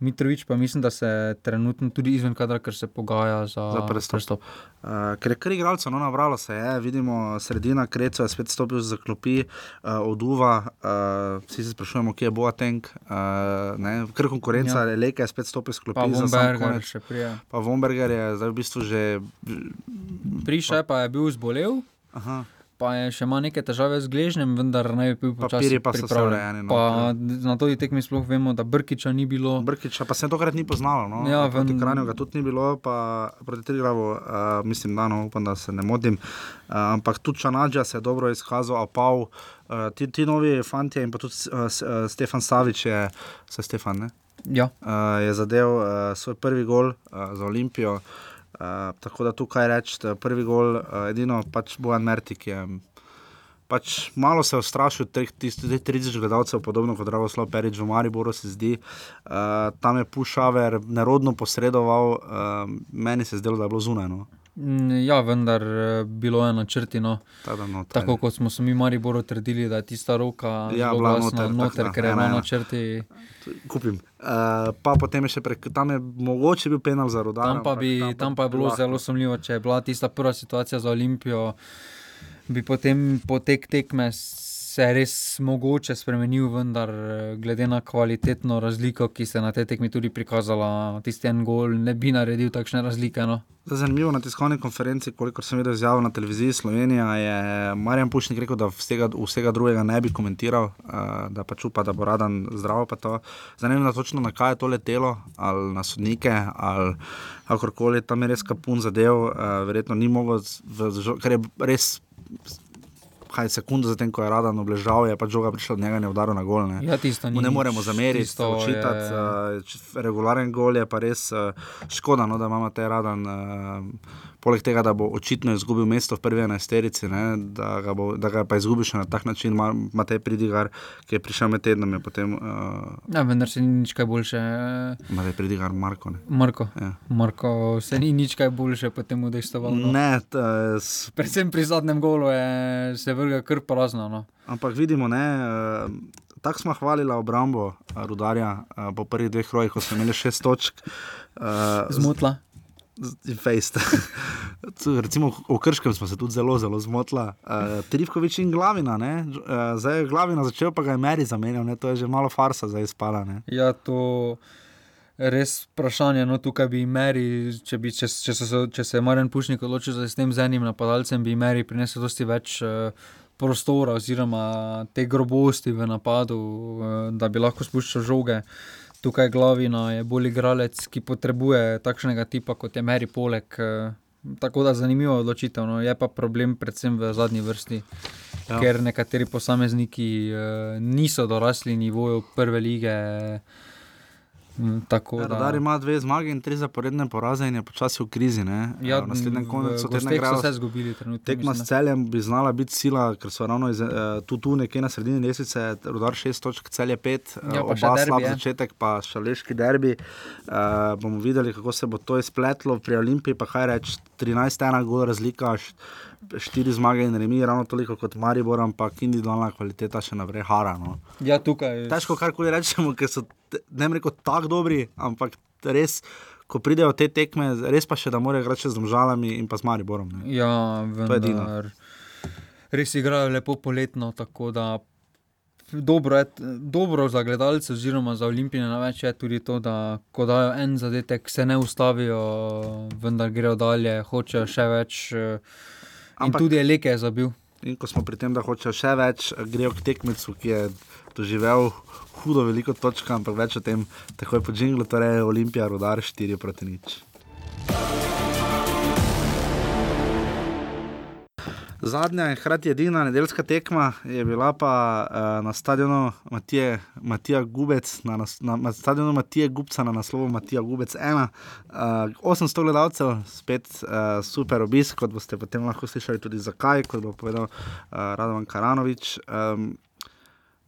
Mitrovič pa mislim, da se trenutno tudi izven kadra, ker se pogaja za, za prestop. Uh, ker je kar igralcev, no, navralo se je, vidimo, sredina Kreca je spet stopil za klopi, uh, oduva, uh, vsi se sprašujemo, kje je Boateng, uh, ker konkurenca ja. Leke je spet stopil za klopi. Pa Vomberger še prije. Pa Vomberger je zdaj v bistvu že. Prišel pa je bil zbolel. Aha pa je še imel neke težave z gležnjem, vendar ne bi bil počasi pripravljen. No, na to tekmi sploh vemo, da Brkiča ni bilo. Brkiča pa se tokrat ni poznalo. No? Ja, proti ven... Kranju ga tudi ni bilo, pa proti Trigravu, uh, mislim, da no, upam, da se ne motim. Uh, ampak tudi Čanadža se je dobro izkazal, a pa uh, ti, ti novi fanti in pa tudi uh, Stefan Savič je, se Stefan, ne? Ja. Uh, je zadev uh, svoj prvi gol uh, za Olimpijo. Uh, tako da tukaj rečete, prvi gol, uh, edino pač Bojan Mertik je. Pač malo se ustrašil teh 30 gledalcev, podobno kot Dragoslav Perič v Mariboru, se zdi. Uh, tam je Pušaver nerodno posredoval, uh, meni se je zdelo, da je bilo zunajno. Mm, Ja, vendar eh, bilo je načrtino. Tako kot smo se mi Mariboru trdili, da je tista roka Ja, bila noter, noter, tako, ker je ena, bilo ena. načrti. Kupim. Uh, pa potem je še prek, tam je mogoče bil penal za rodar. Tam pa, bi, tam pa je bilo zelo sumljivo, če je bila tista prva situacija za Olimpijo, bi potem potek tekme se res mogoče spremenil, vendar eh, glede na kvalitetno razliko, ki se je na tej tekmi tudi prikazala, tisti en gol ne bi naredil takšne razlike. No. Zanimivo na tiskovni konferenci, kolikor sem videl izjavo na televiziji Slovenija, je Marjan Pušnik rekel, da vsega, vsega drugega ne bi komentiral, uh, da pač upa, da bo radan zdrav. vem na točno na kaj je to letelo, ali na sodnike, ali kakorkoli, tam je res kapun zadev, uh, verjetno ni mogel, ker je res. Kaj sekundo zatem, ko je Radan obležal, je pač žoga prišla od njega in je udaril na gol. Ne, Ja, tisto ni ne moremo zameriti, tisto očitati. je- Uh, regularen gol je pa res uh, škoda, no, da imamo te radan. Uh, poleg tega, da bo očitno izgubil mesto v prvi enajsterici, ne, da, ga bo, da ga pa izgubi še na tak način, ima Matej Pridigar, ki je prišel med tednom, je potem uh, Ja, vendar se ni nič kaj boljše. Matej Pridigar, Marko. Ne. Marko, Ja. Marko se ni nič kaj boljše potem udejstoval. No. Ne, t, uh, s, Predvsem pri zadnjem golu je se vrgel kar prazno. No. ampak vidimo, ne. Uh, Tako smo hvalili obrambo Rudarja po prvih dveh krojih, ko smo imeli šest točk. Uh, Zmotla. Fejst. Recimo v Krškem smo se tudi zelo, zelo zmotili. Uh, Trivkovič in Glavina, ne? Uh, zdaj je Glavina začel, pa ga je Meri zamenjal, ne? to je že malo farsa za izpala. Ne? Ja, to je res vprašanje. No, tukaj bi Meri, če, bi, če, če, so, se- če se je Marjan Pušnik odločil za s tem z enim napadalcem, bi Meri prinesel dosti več. eh, Prostora, oziroma te grobosti v napadu, eh, da bi lahko spuščal žoge. Tukaj glavina je bolj igralec, ki potrebuje takšnega tipa kot je Meri Poleg. eh, Tako da zanimiva odločitev. No. Je pa problem predvsem v zadnji vrsti, Ja. ker nekateri posamezniki eh, niso dorasli nivoju prve lige. Mm, Tako Ja, da Rudar ima dve zmage in tri zaporedne poraze in je počasi v krizi. Ne? Ja, Eh, v naslednjem koncu tedna so igrajo- vse izgubili Tekma mislim, s da. celjem bi znala biti sila, ker so ravno iz, uh, tu, tu nekje na sredini lestvice, Rudar 6 točk, celje 5, Ja, pa še oba derbi slab je. začetek, pa šaleški derbi. Uh, bomo videli, kako se bo to izpletlo pri Olimpiji, pa kaj reči, 13-1 gol razlika. š- Štiri zmage in remi, ravno toliko kot Maribor, ampak individualna kvaliteta še naprej hara. No. Ja, tukaj. Težko karkoli rečemo, ker so ne rekel tako dobri, ampak res, ko pridejo te tekme, res pa še da morajo igrati še z državami in pa z Mariborom. Ne. Ja, vendar. Res igrajo lepo poletno, tako da dobro, je, dobro za gledalce, oziroma za olimpijane največ je tudi to, da ko dajo en zadetek, se ne ustavijo, vendar grejo dalje, hočejo še več. eh, In Ampak- tudi Eleke je zabil. In ko smo pri tem, da hočejo še več, grejo k tekmecu, ki je doživel hudo veliko točk, ampak več o tem takoj po Džinglu, torej Olimpija, rodar 4 proti nič. Zadnja in hkrati edina nedeljska tekma je bila pa uh, na stadionu Matije, Matija Gubec, na, na, na stadionu Matije Gubca na naslovu Matija Gubec 1. Uh, 800 gledalcev, spet uh, super obisk, kot boste potem lahko slišali tudi zakaj, kot bo povedal uh, Radovan Karanovič. Um,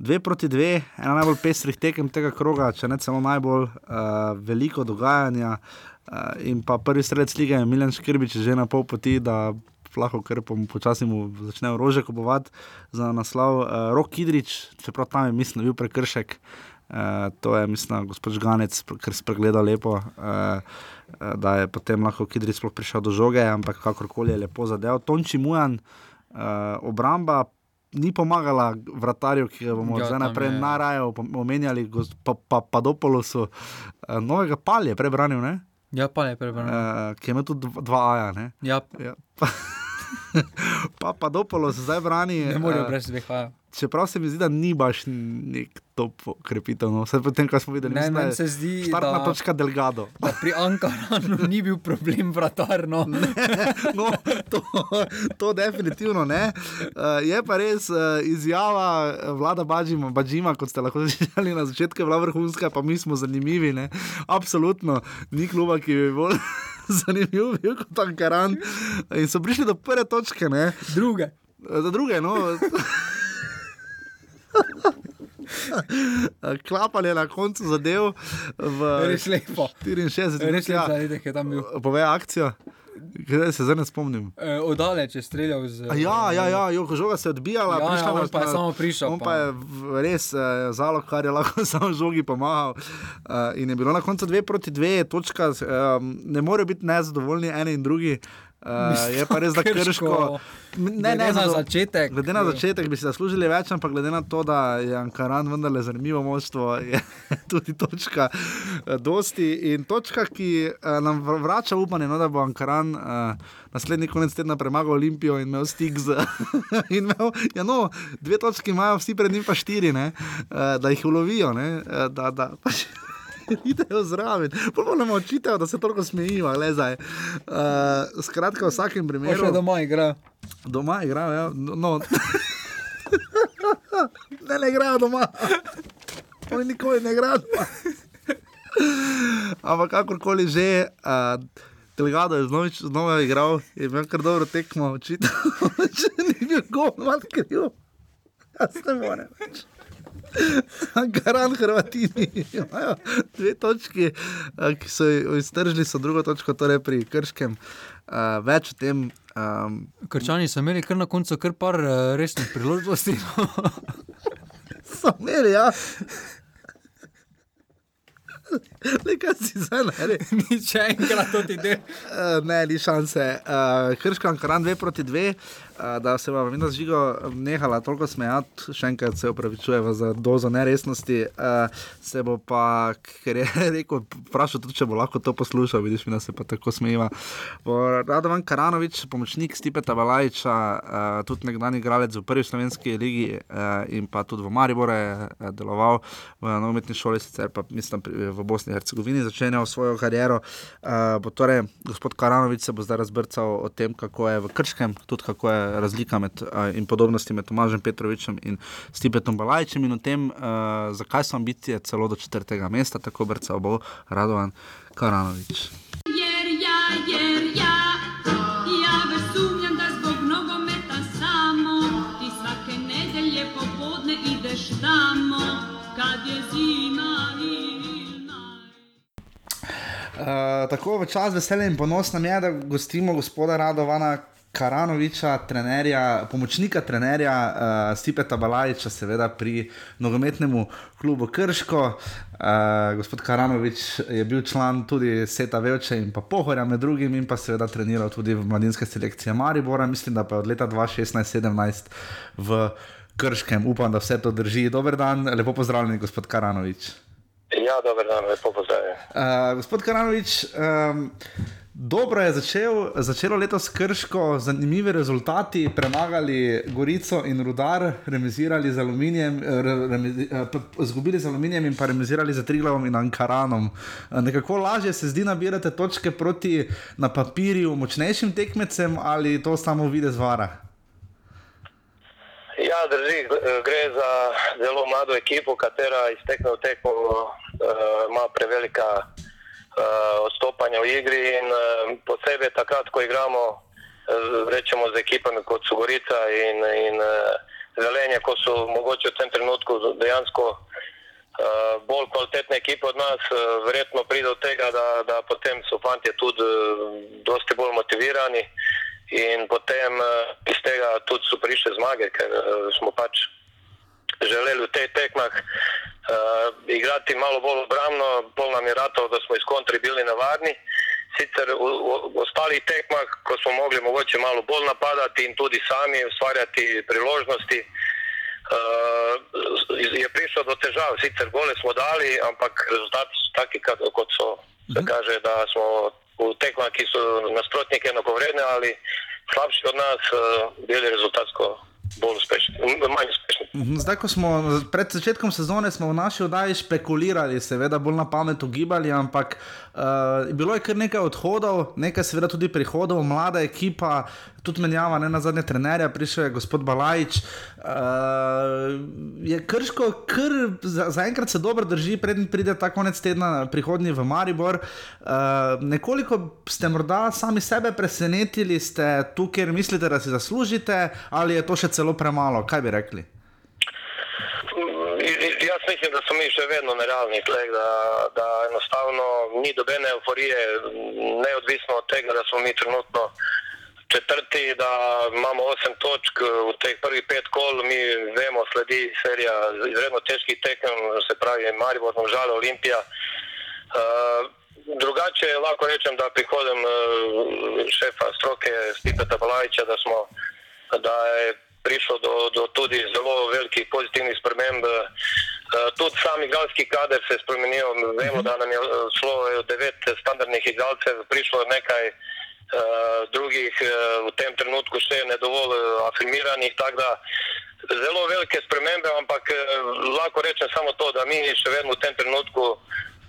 Dve proti dve, ena najbolj pestrih tekem tega kroga, če ne celo najbolj, uh, veliko dogajanja. Uh, in pa prvi strelec lige je Milan Škrbič, že na pol poti, da lahko kar počasi mu začne orože kupovati za naslov. Uh, Rok Kidrič, čeprav tam je, mislim, bil prekršek. Uh, to je, mislim, gospod Žganec, ker spregledal lepo, uh, da je potem lahko Kidrič sploh prišel do žoge, ampak kakorkoli je lepo zadev. Tonči Mujan, uh, obramba ni pomagala vratarju, ki ga bomo Ja, zdaj naprej je- narajo omenjali, pa, pa, Padopolosu, uh, novega palje prebranil, ne? Ja, pa je prebral. Uh, ki imel tudi dva- dva aja. Ne? Ja, Ja, pa, pa Padopolos zdaj brani. ne morejo eh, brez haja. Čeprav se mi zdi, da ni baš nek top krepitev. No. Vse potem, kar smo videli, Ne, meni se zdi, Štartna da- točka Delgado. Da pri Ankaranu ni bil problem vratar. No. no, to, to definitivno ne. Uh, je pa res uh, izjava vlada Bađima, Bađima, kot ste lahko slišali na začetku, je bila vrhunska, pa mi smo zanimivi. Ne? Absolutno ni kluba, ki bi bolj zanimiv bil kot Ankaran. In so prišli do prve točke, ne? druge. Za druge, no. Klapanje na koncu zadev v Res lepo. 64 Res minut, ja. lepo, da je tam bil. Povej akcijo. Kaj se zdaj ne spomnim? E, Odaleč je streljal z. A ja, ja, ja, jo, žoga se je odbijala, Ja, ja, prišla on na- pa je na- samo prišel, On pa- pa je res eh, zalog, kar je lahko samo žogi pomagao. Uh, in je bilo na koncu dve proti dve, točka, um, ne more biti nezadovoljni eni in drugi. Uh, je pa res, da Krško, krško. Ne, glede ne, na začetek. Glede na začetek bi si zaslužili več, ampak glede na to, da je Ankaran vendarle zanimivo moštvo, je tudi točka eh, dosti. In točka, ki eh, nam vr- vrača upanje, no, da bo Ankaran uh, naslednji konec tedna premagal Olimpijo in imel stik z. imel, ja, no, dve točki imajo, vsi pred njim pa štiri, ne, uh, da jih ulovijo. Ne, eh, da, da, pač, Idejo zraven, pa nam očitajo, da se toliko smejijo, le zdaj. Uh, skratka, v vsakem Pa primeru. še doma igra. Doma igrajo, ja. no. ne, ne igrajo doma. Oni nikoli ne igrajo doma. Ampak kakorkoli že, uh, Delgado je znovič, znova igral, je imel kar dobro tekmo, očitno. Če ni bil gol, malo kriv. Jaz ne morem več. Garan Hrvatini imajo dve točki, ki so jo iztržili, so drugo točko, torej pri Krškem. Uh, več o tem. Um, Krčani so imeli kar na koncu kar par uh, resnih priložnosti. so imeli, ja. Le kaj si zdaj naredil? Nič enkrat to ti de. Uh, ne, ni šanse. Uh, Krško, Ankaran 2 proti 2, uh, da se vam vidno žigo nehala toliko smejati, še enkrat se opravičujem za dozo neresnosti. Uh, se bo pa, ker je rekel, vprašal tudi, če bo lahko to poslušal, vidiš, mi se pa tako smejiva. Radovan Karanovič, pomočnik Stipeta Valajča, uh, tudi nekdani igralec v prvi slovenski ligi uh, in pa tudi v Mariboru je uh, deloval v nogometni šoli, sicer pa mislim pri- v Bosni in Hercegovini začenjal svojo kariero. Uh, torej gospod Karanovič se bo zdaj razbrcal o tem, kako je v Krškem, tudi kako je razlika med, uh, in podobnosti med Tomažem Petrovičem in Stipetom Balajčem in o tem, uh, zakaj so ambicije celo do četrtega mesta, tako brcal bo Radovan Karanovič. Jer ja, jer ja, već sumnjam da zbog nogometa samo ti svake nedelje popodne ideš tamo kad je zima i Uh, tako v čas veselje in ponos nam je, da gostimo gospoda Radovana Karanoviča, trenerja, pomočnika trenerja uh, Stipeta Balajiča, seveda pri nogometnem klubu Krško. Uh, gospod Karanovič je bil član tudi Seta Velče in pa Pohorja med drugim in pa seveda treniral tudi v mladinske selekcije Maribora, mislim, da pa od leta 2016-2017 v Krškem. Upam, da vse to drži. Dober dan, lepo pozdravljeni, gospod Karanovič. Ja, dober dan, lepo pozdravljen. Uh, gospod Karanovič, um, dobro je začel, začelo letos krško, zanimivi rezultati, premagali Gorico in Rudar, remizirali z aluminijem, eh, re- remi- eh, izgubili z aluminijem in pa remizirali z Triglavom in Ankaranom. Uh, nekako lažje se zdi nabirati točke proti na papirju močnejšim tekmecem ali to samo vide zvara. Ja, drži, gre za zelo mlado ekipo, katera iz tekme v tekmo uh, ima prevelika uh, odstopanja v igri in uh, posebej takrat, ko igramo uh, rečemo z ekipami kot so Gorica in, in uh, Zelenje, ko so mogoče v tem trenutku dejansko uh, bolj kvalitetne ekipe od nas, uh, verjetno pride do tega, da, da potem so fanti tudi uh, dosti bolj motivirani. In potem uh, iz tega tudi so prišle zmage, ker uh, smo pač želeli v teh tekmah uh, igrati malo bolj obrambno, pol nam je ratov, da smo iz kontri bili navarni. Sicer v, v, v ostalih tekmah, ko smo mogli mogoče malo bolj napadati in tudi sami ustvarjati priložnosti, uh, je prišlo do težav. Sicer gole smo dali, ampak rezultati so taki, kak- kot so. Se kaže, da smo v tekmah, ki so nasprotniki enakovredne ali slabši od nas, uh, bili rezultatsko bolj uspešni, manj uspešni. Mhm, Zdaj, smo pred začetkom sezone, smo v naši oddaji špekulirali, seveda bolj na pamet ugibali, ampak uh, bilo je kar nekaj odhodov, nekaj seveda tudi prihodov, mlada ekipa, tudi menjava, ne na zadnje trenerja, prišel je gospod Balajič. Uh, je krško, za- zaenkrat se dobro drži, preden pride ta konec tedna, prihodnji v Maribor. Uh, nekoliko ste morda sami sebe presenetili, ste tu, ker mislite, da si zaslužite, ali je to še celo premalo, kaj bi rekli? I- Jaz mislim, da smo mi še vedno nerealni tleh, da, da enostavno ni dobene euforije, neodvisno od tega, da smo mi trenutno četrti, da imamo osem točk v teh prvih pet kol, mi vemo, sledi serija izredno težkih tekem, se pravi Maribor, Žal, Olimpija. Uh, drugače lahko rečem, da prihodem uh, šefa stroke Stipeta Balajiča, da, smo, da je prišlo do, do tudi zelo velikih pozitivnih sprememb. Uh, tudi sam igralski kader se je spremenil. Vemo, da nam je šlo devet standardnih igralcev, prišlo nekaj uh, drugih uh, v tem trenutku še ne dovolj afirmiranih. Zelo velike spremembe, ampak lahko rečem samo to, da mi še vedno v tem trenutku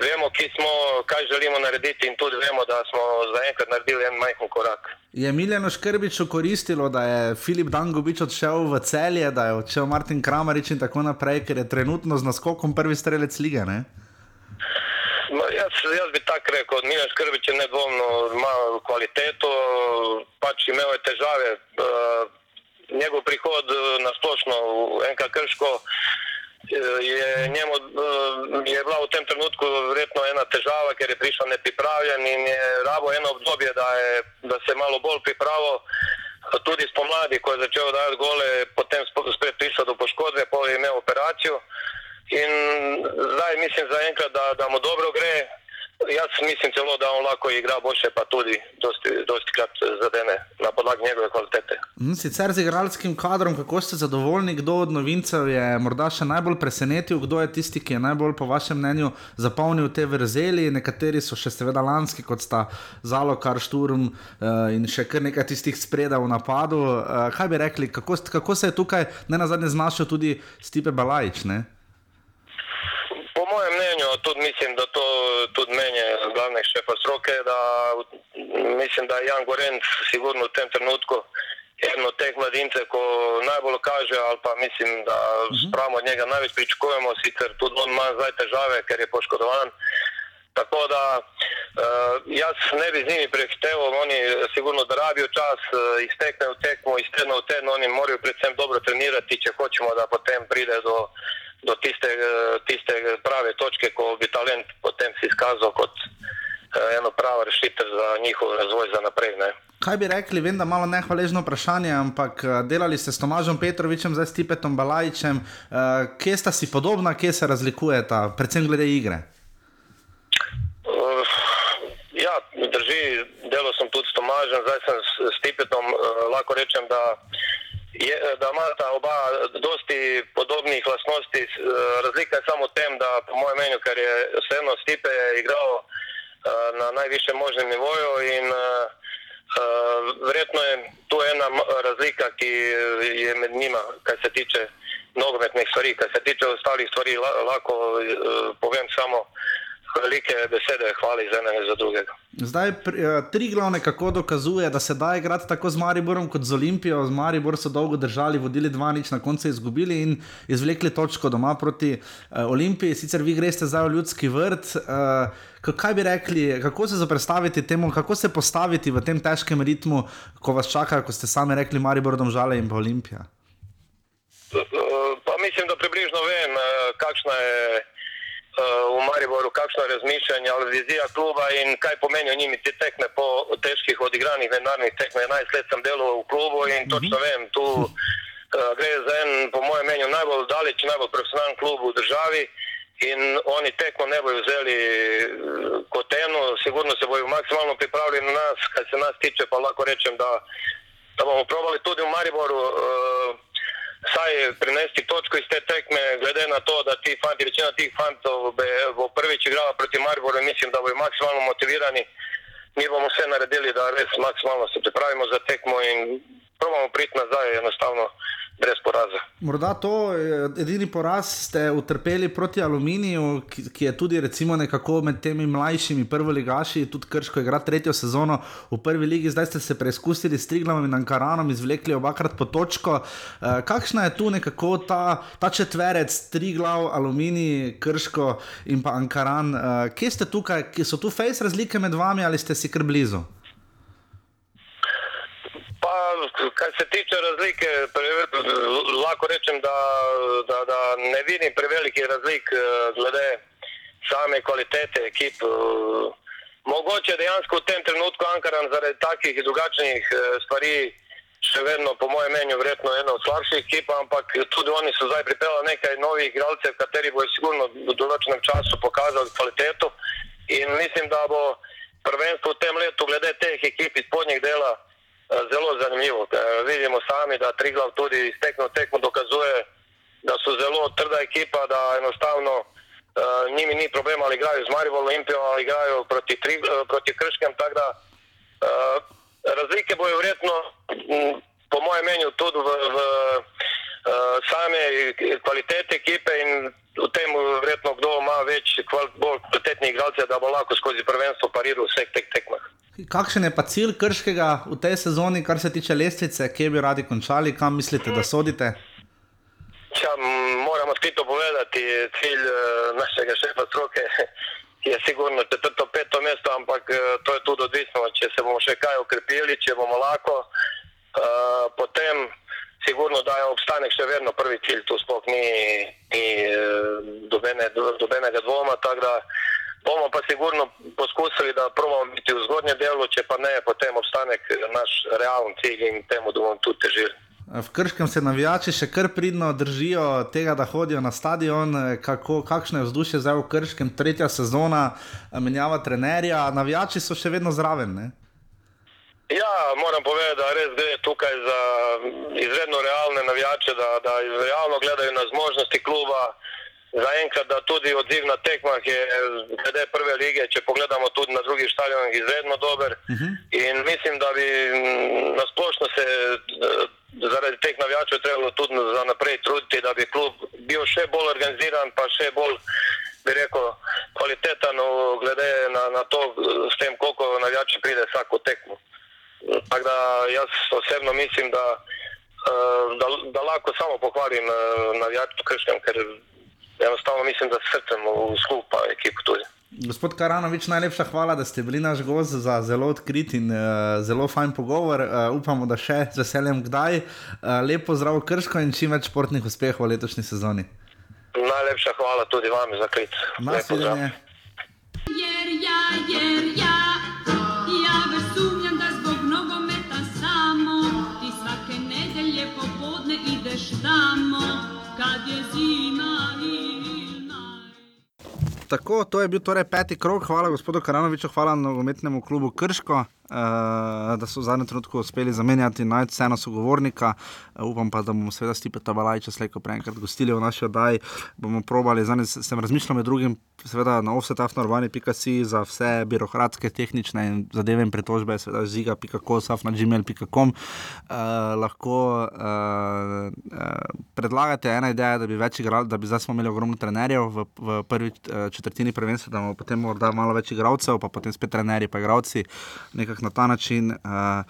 vemo, ki smo, kaj želimo narediti in tudi vemo, da smo zaenkrat naredili en majhen korak. Je Miljano Škrbiču koristilo, da je Filip Dangovič odšel v celje, da je odšel Martin Kramarič in tako naprej, ker je trenutno z naskokom prvi strelec lige? Ne? Jaz, jaz bi tako rekel, Miljano Škrbič je nedvomno ima kvaliteto, pač imel je težave. Uh, njegov prihod na splošno v NK Krško je njemu eh, je bila v tem trenutku verjetno ena težava, ker je prišel nepripravljen in je rabo eno obdobje, da, je, da se malo bolj pripravil. Tudi spomladi, ko je začel dajati gole, potem spet prišel do poškodbe, pa je imel operacijo. In zdaj mislim zaenkrat, da, da mu dobro gre, Jaz mislim celo, da on lahko igra boljše, pa tudi dosti, dosti krat zadene na podlagi njegove kvalitete. Mhm, sicer z igralskim kadrom, kako ste zadovoljni, kdo od novincev je morda še najbolj presenetil, kdo je tisti, ki je najbolj po vašem mnenju zapolnil te vrzeli. Nekateri so še seveda lanski, kot sta Zalo, Kar Šturm uh, in še kar nekaj tistih spredaj v napadu. Uh, kaj bi rekli, kako, kako se je tukaj ne na zadnje znašel tudi Stipe Balajč? Ne? Mnenju, tudi mislim, da to tudi meni, glavne šefa stroke, da mislim, da je Jan Gorenc sigurno v tem trenutku eno od teh mladincev, ko najbolj kaže, ali pa mislim, da mhm. spravimo od njega največ pričakujemo, sicer tudi on ima zdaj težave, ker je poškodovan. Tako da uh, jaz ne bi z njimi prehiteval, oni sigurno da rabijo čas, uh, iztekne v tekmo, iztekne v tedno, oni morajo predvsem dobro trenirati, če hočemo, da potem pride do do tiste, tiste prave točke, ko bi talent potem si izkazal kot eh, eno pravo rešitev za njihov razvoj za naprej. Ne. Kaj bi rekli, vem, da malo nehvaležno vprašanje, ampak eh, delali ste s Tomažom Petrovičem, zdaj s Tipetom Balajčem. Uh, kje sta si podobna, kje se razlikujeta, predvsem glede igre? Uh, ja, drži, delal sem tudi s Tomažem, zdaj sem s, s Tipetom. Uh, lahko rečem, da je, da imata oba dosti podobnih lastnosti. Razlika je samo v tem, da po mojem mnenju, ker je vseeno Stipe igral uh, na najvišjem možnem nivoju in uh, verjetno je tu ena razlika, ki je med njima, kar se tiče nogometnih stvari, kar se tiče ostalih stvari, lahko uh, povem samo velike besede, hvali za enega za drugega. Zdaj, eh, tri glavne, kako dokazuje, da se da igrati tako z Mariborom kot z Olimpijo. Z Maribor so dolgo držali, vodili dva nič, na koncu izgubili in izvlekli točko doma proti uh, Olimpiji. Sicer vi greste zdaj v ljudski vrt. Uh, kaj bi rekli, kako se zaprstaviti temu, kako se postaviti v tem težkem ritmu, ko vas čaka, ko ste sami rekli, Maribor, domžale in pa Olimpija? Pa mislim, da približno vem, kakšna je v Mariboru, kakšno razmišljanje ali vizija kluba in kaj pomenijo njimi te tekme po težkih odigranih mednarodnih tekmah. 11 let sem delal v klubu in točno mhm. vem, tu uh, gre za en, po mojem mnenju, najbolj daleč, najbolj profesionalen klub v državi. In oni tekmo ne bodo vzeli kot eno, sigurno se bodo maksimalno pripravili na nas, kar se nas tiče, pa lahko rečem, da, da bomo probali tudi v Mariboru. Uh, saj prinesti točko iz te tekme, glede na to, da ti fanti, večina tih fantov bo prvič igrala proti Mariboru in mislim, da bodo maksimalno motivirani. Mi bomo vse naredili, da res maksimalno se pripravimo za tekmo in probamo priti nazaj enostavno brez poraza. Morda to eh, edini poraz ste utrpeli proti Aluminiju, ki, ki je tudi nekako med temi mlajšimi prvoligaši, tudi Krško igra tretjo sezono v prvi ligi, zdaj ste se preizkusili s Triglavom in Ankaranom, izvlekli obakrat po točko. Uh, kakšna je tu nekako ta, ta četverec, Triglav, Aluminij, Krško in pa Ankaran? Uh, kje ste tukaj, kje so tu face razlike med vami ali ste si kar blizu? Kar se tiče razlike, pre, lahko rečem, da, da, da ne vidim prevelikih razlik eh, glede same kvalitete ekip. Eh, Mogoče dejansko v tem trenutku Ankaran zaradi takih drugačnih eh, stvari še vedno, po mojem mnenju, verjetno ena od slabših ekip, ampak tudi oni so zdaj pripeljali nekaj novih igralcev, kateri bojo sigurno v določenem času pokazali kvaliteto in mislim, da bo prvenstvo v tem letu glede teh ekip iz spodnjih dela zelo zanimivo. Eh, Vidimo sami, da Triglav tudi iz tekmo tekmo dokazuje, da so zelo trda ekipa, da enostavno uh, njimi ni problema ali igrajo z Marijo Olimpijo ali igrajo proti, tri, uh, proti Krškem. Da, uh, razlike bojo verjetno, m, po mojem mnenju, tudi v, v uh, same kvalitete ekipe in v tem verjetno kdo ima več kval, bolj kvalitetnih igralcev, da bo lahko skozi prvenstvo pariral vseh teh tekmah. Kakšen je pa cilj krškega v tej sezoni, kar se tiče lestvice, kje bi radi končali, kam mislite, da sodite? Ja, moram odkrito povedati, cilj uh, našega šefa stroke je sigurno četrto, peto mesto, ampak uh, to je tudi odvisno, če se bomo še kaj ukrepili, če bomo lahko. Uh, potem sigurno da je obstanek še vedno prvi cilj, tu sploh ni, ni uh, dobene, do, dobenega dvoma, tako da bomo pa sigurno poskusili, da probamo biti v zgodnjem delu, če pa ne, potem obstanek naš realen cilj in temu, da bomo tudi težili. V Krškem se navijači še kar pridno držijo tega, da hodijo na stadion. Kako, kakšno je vzdušje zdaj v Krškem, tretja sezona, menjava trenerja, navijači so še vedno zraven. Ne? Ja, moram povedati, da res gre tukaj za izredno realne navijače, da, da realno gledajo na zmožnosti kluba. Zaenkrat, da tudi odziv na tekmah je, glede prve lige, če pogledamo tudi na drugih stadionih, izredno dober. Uh -huh. In mislim, da bi nasplošno se zaradi teh navijačev trebalo tudi za naprej truditi, da bi klub bil še bolj organiziran, pa še bolj, bi rekel, kvaliteten, glede na, na to, s tem, koliko navijači pride vsako tekmo. Tako da jaz osebno mislim, da, da, da lahko samo pohvalim navijače Krškem, ker enostavno mislim, da srcem v skupa ekipo tudi. Gospod Karanovič, najlepša hvala, da ste bili naš gost za zelo odkrit in uh, zelo fajn pogovor. Uh, upamo, da še z veseljem kdaj. Uh, lepo zdrav Krško in čim več športnih uspehov v letošnji sezoni. Najlepša hvala tudi vam za klic. Naslednje. Tako, to je bil torej peti krok. Hvala gospodu Karanoviču, hvala nogometnemu klubu Krško, uh, da so v zadnjem trenutku uspeli zamenjati ceno sogovornika. Uh, upam pa, da bomo seveda Stipe Tabalajča slejko preenkrat gostili v naši oddaji. Bomo probali, zdaj sem razmišljal med drugim, seveda na offsetafnorvani.si za vse birokratske, tehnične in zadeve in pretožbe, seveda ziga.kosaf na gmail.com. Uh, lahko uh, uh, predlagate ena ideja, da bi več igrali, da bi zdaj smo imeli ogromno trenerjev v, v prvi četrtini prvenstva, da bomo potem morda malo več igralcev, pa potem spet trenerji, pa igralci, nekako na ta način. Uh,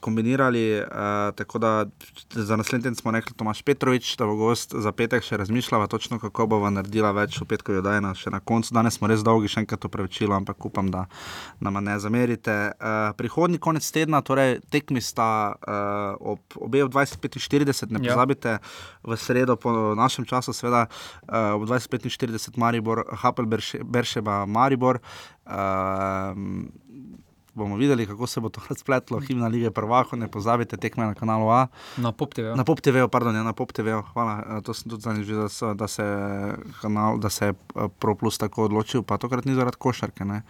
Kombinirali, uh, tako da za naslednji teden smo rekli, Tomaš Petrovič, da bo gost za petek še razmišljala, točno kako bo naredila več v petkovi oddajna še na koncu. Danes smo res dolgi, še enkrat to prevečilo, ampak upam, da nam ne zamerite. Uh, prihodni konec tedna, torej tekmi sta uh, ob obe ob 25.40, ne pozabite, v sredo po našem času, seveda uh, ob 25.40 Maribor, Hapel, Beršeba, Maribor. Uh, bomo videli, kako se bo to razpletlo, himna lige prvako, ne pozabite tekme na kanalu A. Na Pop TV. Na Pop TV, pardon, ja, na Pop TV, hvala. To sem tudi zanimiv, da, so, da se kanal, da se ProPlus tako odločil, pa tokrat ni zaradi košarke, ne.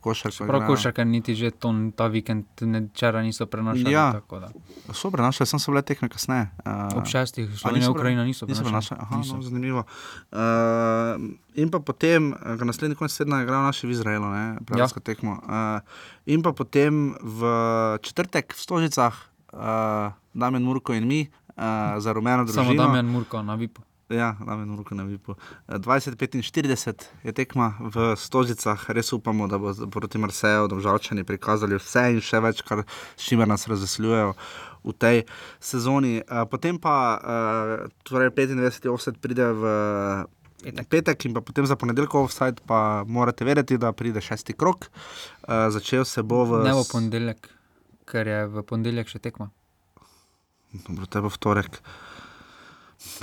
Košarka, Prav košarka, niti že to, ta vikend, včeraj niso prenašali. Ja, so prenašali, sem se bile tekme kasneje. Uh, Ob šestih, Slovenija, Ukrajina niso prenašali. prenašali. Aha, niso. No, zanimivo. Uh, in pa potem, naslednji konec tedna igral naši v Izraelu, pravzaprav ja. tekmo. Uh, in pa potem v četrtek v Stožicah, uh, Damien Murko in mi, uh, za rumeno družino. Samo Damien Murko na Vipu. Ja, Damien Murko na Vipu. 20-45 je tekma v Stožicah, res upamo, da bo proti Marseju, da bo žalčani prikazali vse in še več, kar s čimer nas razveseljujejo. V tej sezoni, uh, potem pa uh, torej 95. offset pride v petek. petek, in potem za ponedeljkov offset, pa morate vedeti, da pride šesti krok. Uh, začel se bo v. Ne bo ponedeljek. ker je v ponedeljek še tekma. Dobro, te bo vtorek.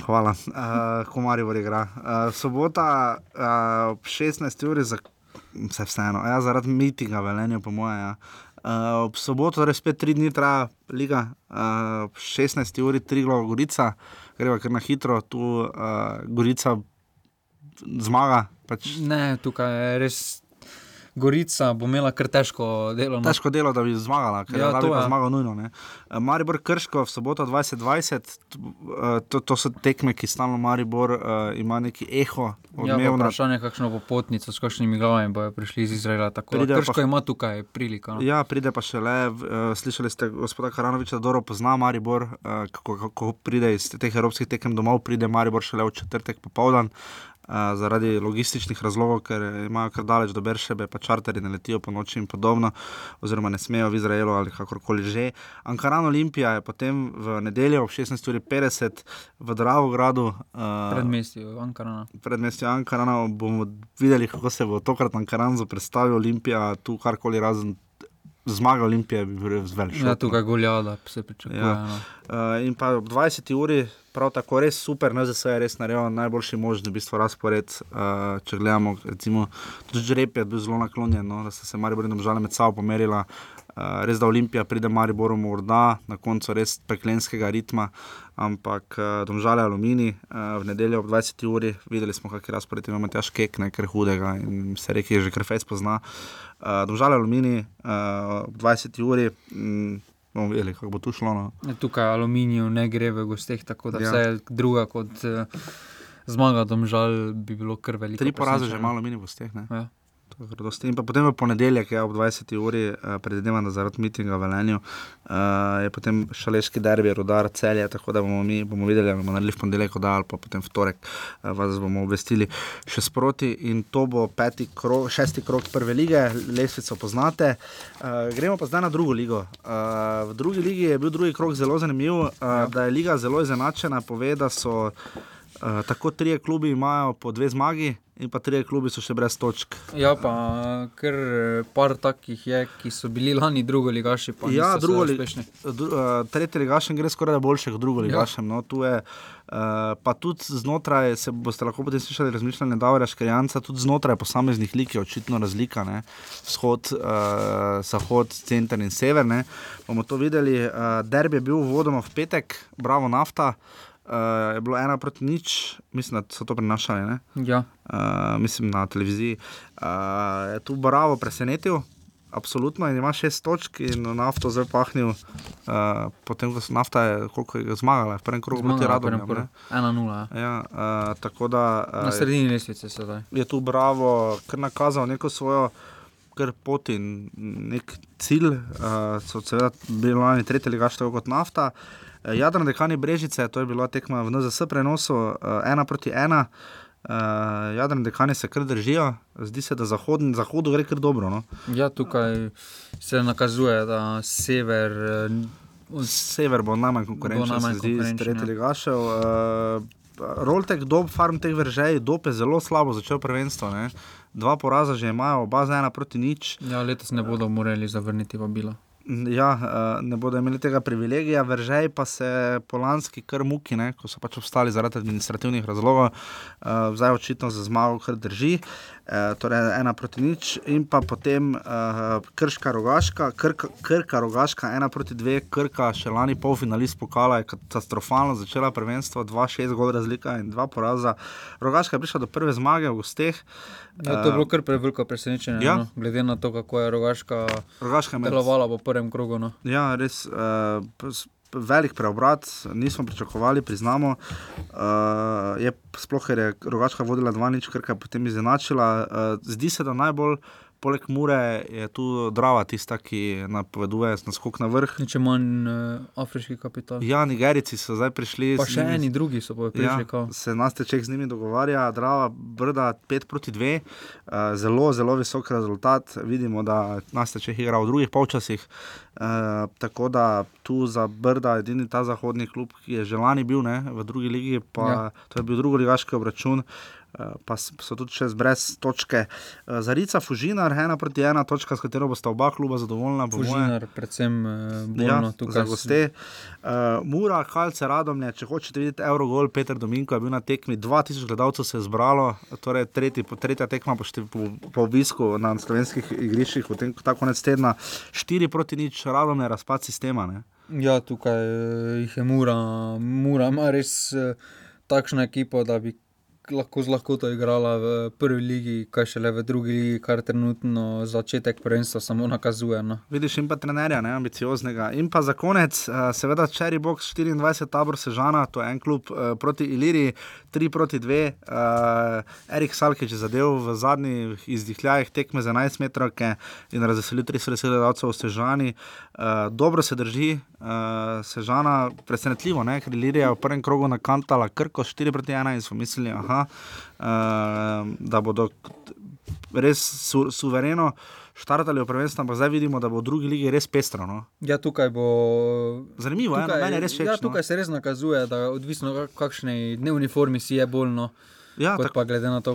Hvala, uh, ko Marijo igra. Uh, sobota uh, ob 16. uri, za, vse vseeno, ja, zaradi mitinga, velenja, po moje. Ja. Uh, ob soboto, torej spet tri dni traja liga, uh, ob 16. uri, tri glava Gorica, greva kar na hitro, tu uh, Gorica zmaga. Pač. Ne, tukaj je res. Gorica bo imela kar težko delo. No. Težko delo, da bi zmagala, ker Ja, ja, to je. zmagal nujno. Ne. Eh, Maribor Krško v soboto 2020, t- eh, to, to so tekme, ki stalno Maribor uh, ima neki eho, Ja, pa odmev na vprašanje, kakšno popotnico s kakšnimi glavami bojo prišli iz Izraela. Tako da Krško pa- ima tukaj priliko. No. Ja, pride pa še le, uh, slišali ste gospoda Karanoviča, da dobro pozna Maribor, uh, kako, kako pride iz teh evropskih tekem domov, pride Maribor šele v četrtek popoldan. Uh, zaradi logističnih razlogov, ker imajo kar daleč do Beršebe, pa čarteri ne letijo po noči in podobno, oziroma ne smejo v Izraelu ali kakorkoli že. Ankaran Olimpija je potem v nedeljo ob 16.50 v Dravogradu. Uh, Predmestju Ankarana. predmestju Ankarana bomo videli, kako se bo tokrat Ankaran predstavil, Olimpija, tu karkoli razen zmaga Olimpije, bi bil res velik. Ja, tukaj goljada se pričakuje. Ja. No. Uh, in pa ob 20. uri, prav tako res super, ne za vse je res naredil najboljši možni v bistvu razpored. Uh, če gledamo, recimo, tudi Žrep je bil zelo naklonjen, no, da so se Maribor in Domžale med sabo pomerila. Uh, res da Olimpija pride Mariboru morda na koncu res peklenskega ritma, ampak uh, Domžale Alumini uh, v nedeljo ob 20. uri, videli smo, kakšen razpored ima Matjaš Kek, nekaj hudega in se reki, že kar fejs pozna. Uh, Domžale Alumini uh, ob 20. uri. Mm, bomo videli, kako bo tu šlo. No. Tukaj aluminij ne gre v gosteh, tako da Ja. ja. vse druga kot uh, zmaga, domžal bi bilo kar veliko. Tri poraze že malo mini v steh. Ja. In potem v ponedeljek, ja, ob 20. uri, uh, predvidevam, da zaradi mitinga v Velenju, uh, je potem šaleški derbi, rodar celje, tako da bomo mi bomo videli, ali bomo naredili v ponedeljek oddaj ali pa potem v torek, uh, vas bomo obvestili še sproti. In to bo peti krog, šesti krog prve lige, lesvico poznate. Uh, gremo pa zdaj na drugo ligo. Uh, v drugi ligi je bil drugi krog zelo zanimiv, uh, ja. da je liga zelo izenačena, pove, da so. Uh, tako trije klubi imajo po dve zmagi, in pa trije klubi so še brez točk. Ja, pa kar eh, par takih je, ki so bili lani drugo ligaši. Pa Ja, niso drugo li- dru, uh, tretji ligašem gre skoraj boljše kot drugo Ja. ligašem. No, tu je, uh, pa tudi znotraj, se boste lahko potem slišali razmišljanje Davora Škarjanca, tudi znotraj posameznih lik je očitno razlika, ne? vzhod, uh, zahod, center in sever. Ne? Bomo to videli. Uh, derbi je bil vodoma v petek, bravo nafta. Uh, je bilo ena proti nič, mislim, da so to prenašali. Ne? Ja. Uh, mislim na televiziji. Uh, je tu Bravo presenetil, absolutno, in ima šest točk in nafto zdaj pahnil. Uh, potem, ko so nafta, je, koliko je zmagala, v prvem krogu proti krogu. 1-0. Ja. Ja, uh, tako da. Uh, Na sredini lestvice sedaj. Je tu Bravo, kar nakazal neko svojo. Kar pot in nek cilj, uh, so seveda bili lani tretji ligaš, tako kot nafta. Uh, Jadran dekani Brežice, to je bila tekma v NZS prenosu, uh, ena proti ena. Uh, Jadran dekani se kar držijo, zdi se, da zahod, zahodu gre kar dobro. No. Ja, tukaj se nakazuje, da sever. eh, Sever bo najmanj konkurenčen, Bo najmanj se zdi, iz konkurenčen, tretjih ja. ligašev. Uh, Roltek, dob, farm teh veržej, dob je zelo slabo začel prvenstvo. Ne. Dva poraza že imajo, oba za ena proti nič. Ja, letos ne bodo morali zavrniti vabila. Ja, eh, ne bodo imeli tega privilegija, veržej pa se polanski kar muki, ne, ko so pač obstali zaradi administrativnih razlogov, uh, zdaj očitno za zmago kar drži, torej ena proti nič, in pa potem uh, krška rogaška, krka, krka rogaška, ena proti dve, krka še lani polfinalist pokala je katastrofalno začela prvenstvo, 2-6 gol razlika in dva poraza. Rogaška je prišla do prve zmage v gosteh. Ja, to je bilo kar preveliko presenečenje, ja. no, glede na to, kako je Rogaška, Rogaška je med- delovala v prvem krogu. No. Ja, res uh, velik preobrat, nismo pričakovali, priznamo. Uh, je sploh, ker je Rogačka vodila 2-0, krka je potem izenačila. Uh, zdi se, da najbolj. Poleg Mure je tu Drava, tista, ki napoveduje naskok na vrh. Če manj uh, afriški kapital. Ja, Nigerici so zdaj prišli. Pa še njimi- eni drugi so pa prišli. Ja, se Nasteček z njimi dogovarja, Drava, Brda 5 proti 2, uh, zelo, zelo visok rezultat. Vidimo, da Nasteček igra v drugih polčasih. Uh, tako da tu za Brda, edini ta zahodni klub, ki je že lani bil ne, v drugi ligi, pa ja. Ja. to je bil drugi ligaški obračun. Pa so tudi še brez točke. Zarica, Fužinar, ena proti ena točka, s katero bosta oba kluba zadovoljna. Fužinar, predvsem ja, za goste. Uh, Mura, Kalce, Radomlje, če hočete videti Eurogol, Peter Dominko je bil na tekmi, 2000 gledalcev se je zbralo, torej tretji, tretja tekma po, po, po obisku na slovenskih igriščih, v tem tako konec tedna, 4 proti nič, Radomlje, razpad sistema. Ne? Ja, tukaj jih je Mura, Mura ima res uh, takšno ekipo, da bi lahko z lahkoto igrala v prvi ligi, kaj šele v drugi ligi, kar trenutno začetek prvenstva samo nakazuje. No. Vidiš, in pa trenerja, ne ambicioznega. In pa za konec, uh, seveda, Cherry Box 24, tabor Sežana, to je en klub uh, proti Iliriji, 3 proti 2. Uh, eh, Erik Salkič je zadev v zadnjih izdihljajih tekme za 11 metrov in razveselil 300 gledalcev v Sežani. Uh, dobro se drži, uh, Sežana, presenetljivo, ne? ker Ilirija je v prvem krogu nakantala Krko 4 proti 1 in so mislili, aha, uh, da bodo res su suvereno štartali v prvenstvu, ampak zdaj vidimo, da bo v drugi ligi res pestro. No? Ja, tukaj bo zanimivo, tukaj, ena, res ja, tukaj no? se res nakazuje, da odvisno od kakšne dnevni formi si je bolj. Ja, kot pa glede na to,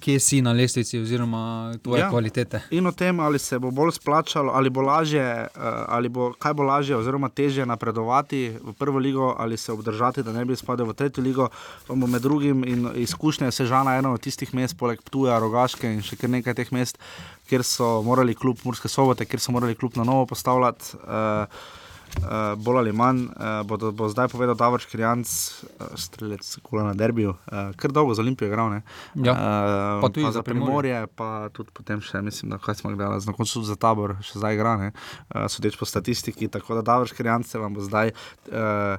kje si na lestvici, oziroma tvoje ja. kvalitete. In o tem, ali se bo bolj splačalo, ali bo lažje, uh, ali bo kaj bo lažje, oziroma težje napredovati v prvo ligo, ali se obdržati, da ne bi spadal v tretjo ligo. Bomo med drugim in izkušnje sežana eno od tistih mest, poleg Tuja, Rogaške in še kar nekaj teh mest, kjer so morali kljub Murske sobote, kjer so morali kljub na novo postavljati. Uh, uh, bolj ali manj, uh, bo, bo zdaj povedal Davor Škrijanc, uh, strelec kula na derbiju, uh, kar dolgo za Olimpijo igral. Ja, uh, pa tudi pa za primorje, pa tudi potem še, mislim, da smo gledali, na koncu za tabor še zdaj igra, uh, sodeč po statistiki. Tako da Davor Škrijanc vam bo zdaj. Uh,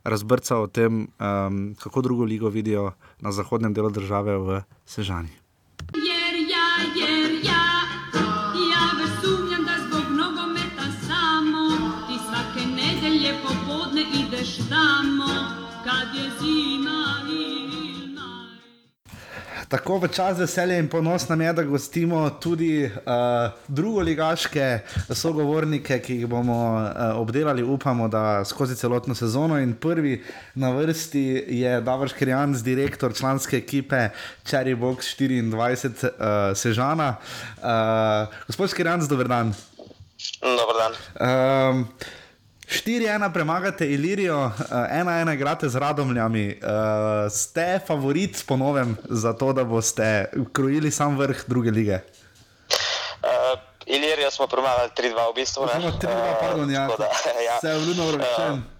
Razbrca o tem, um, kako drugo ligo vidijo na zahodnem delu države v Sežani. Jer, ja, jer, ja. Tako v čas veselja in ponos nam je, da gostimo tudi uh, drugo ligaške sogovornike, ki jih bomo uh, obdelali, upamo, da skozi celotno sezono. In prvi na vrsti je Davor Škrijan, direktor članske ekipe Cherry Box 24 uh, Sežana. Uh, gospod Škrijan, dober dan. Dober dan. Um, 4-1 premagate Ilirijo, 1-1 uh, igrate z radomljami. Uh, ste favorit po novem za to, da boste krojili sam vrh druge lige? Uh, Ilirijo smo premagali 3-2 v bistvu. 3-2, pardon, ja. ja. Vse je vljudno vrčen. Uh,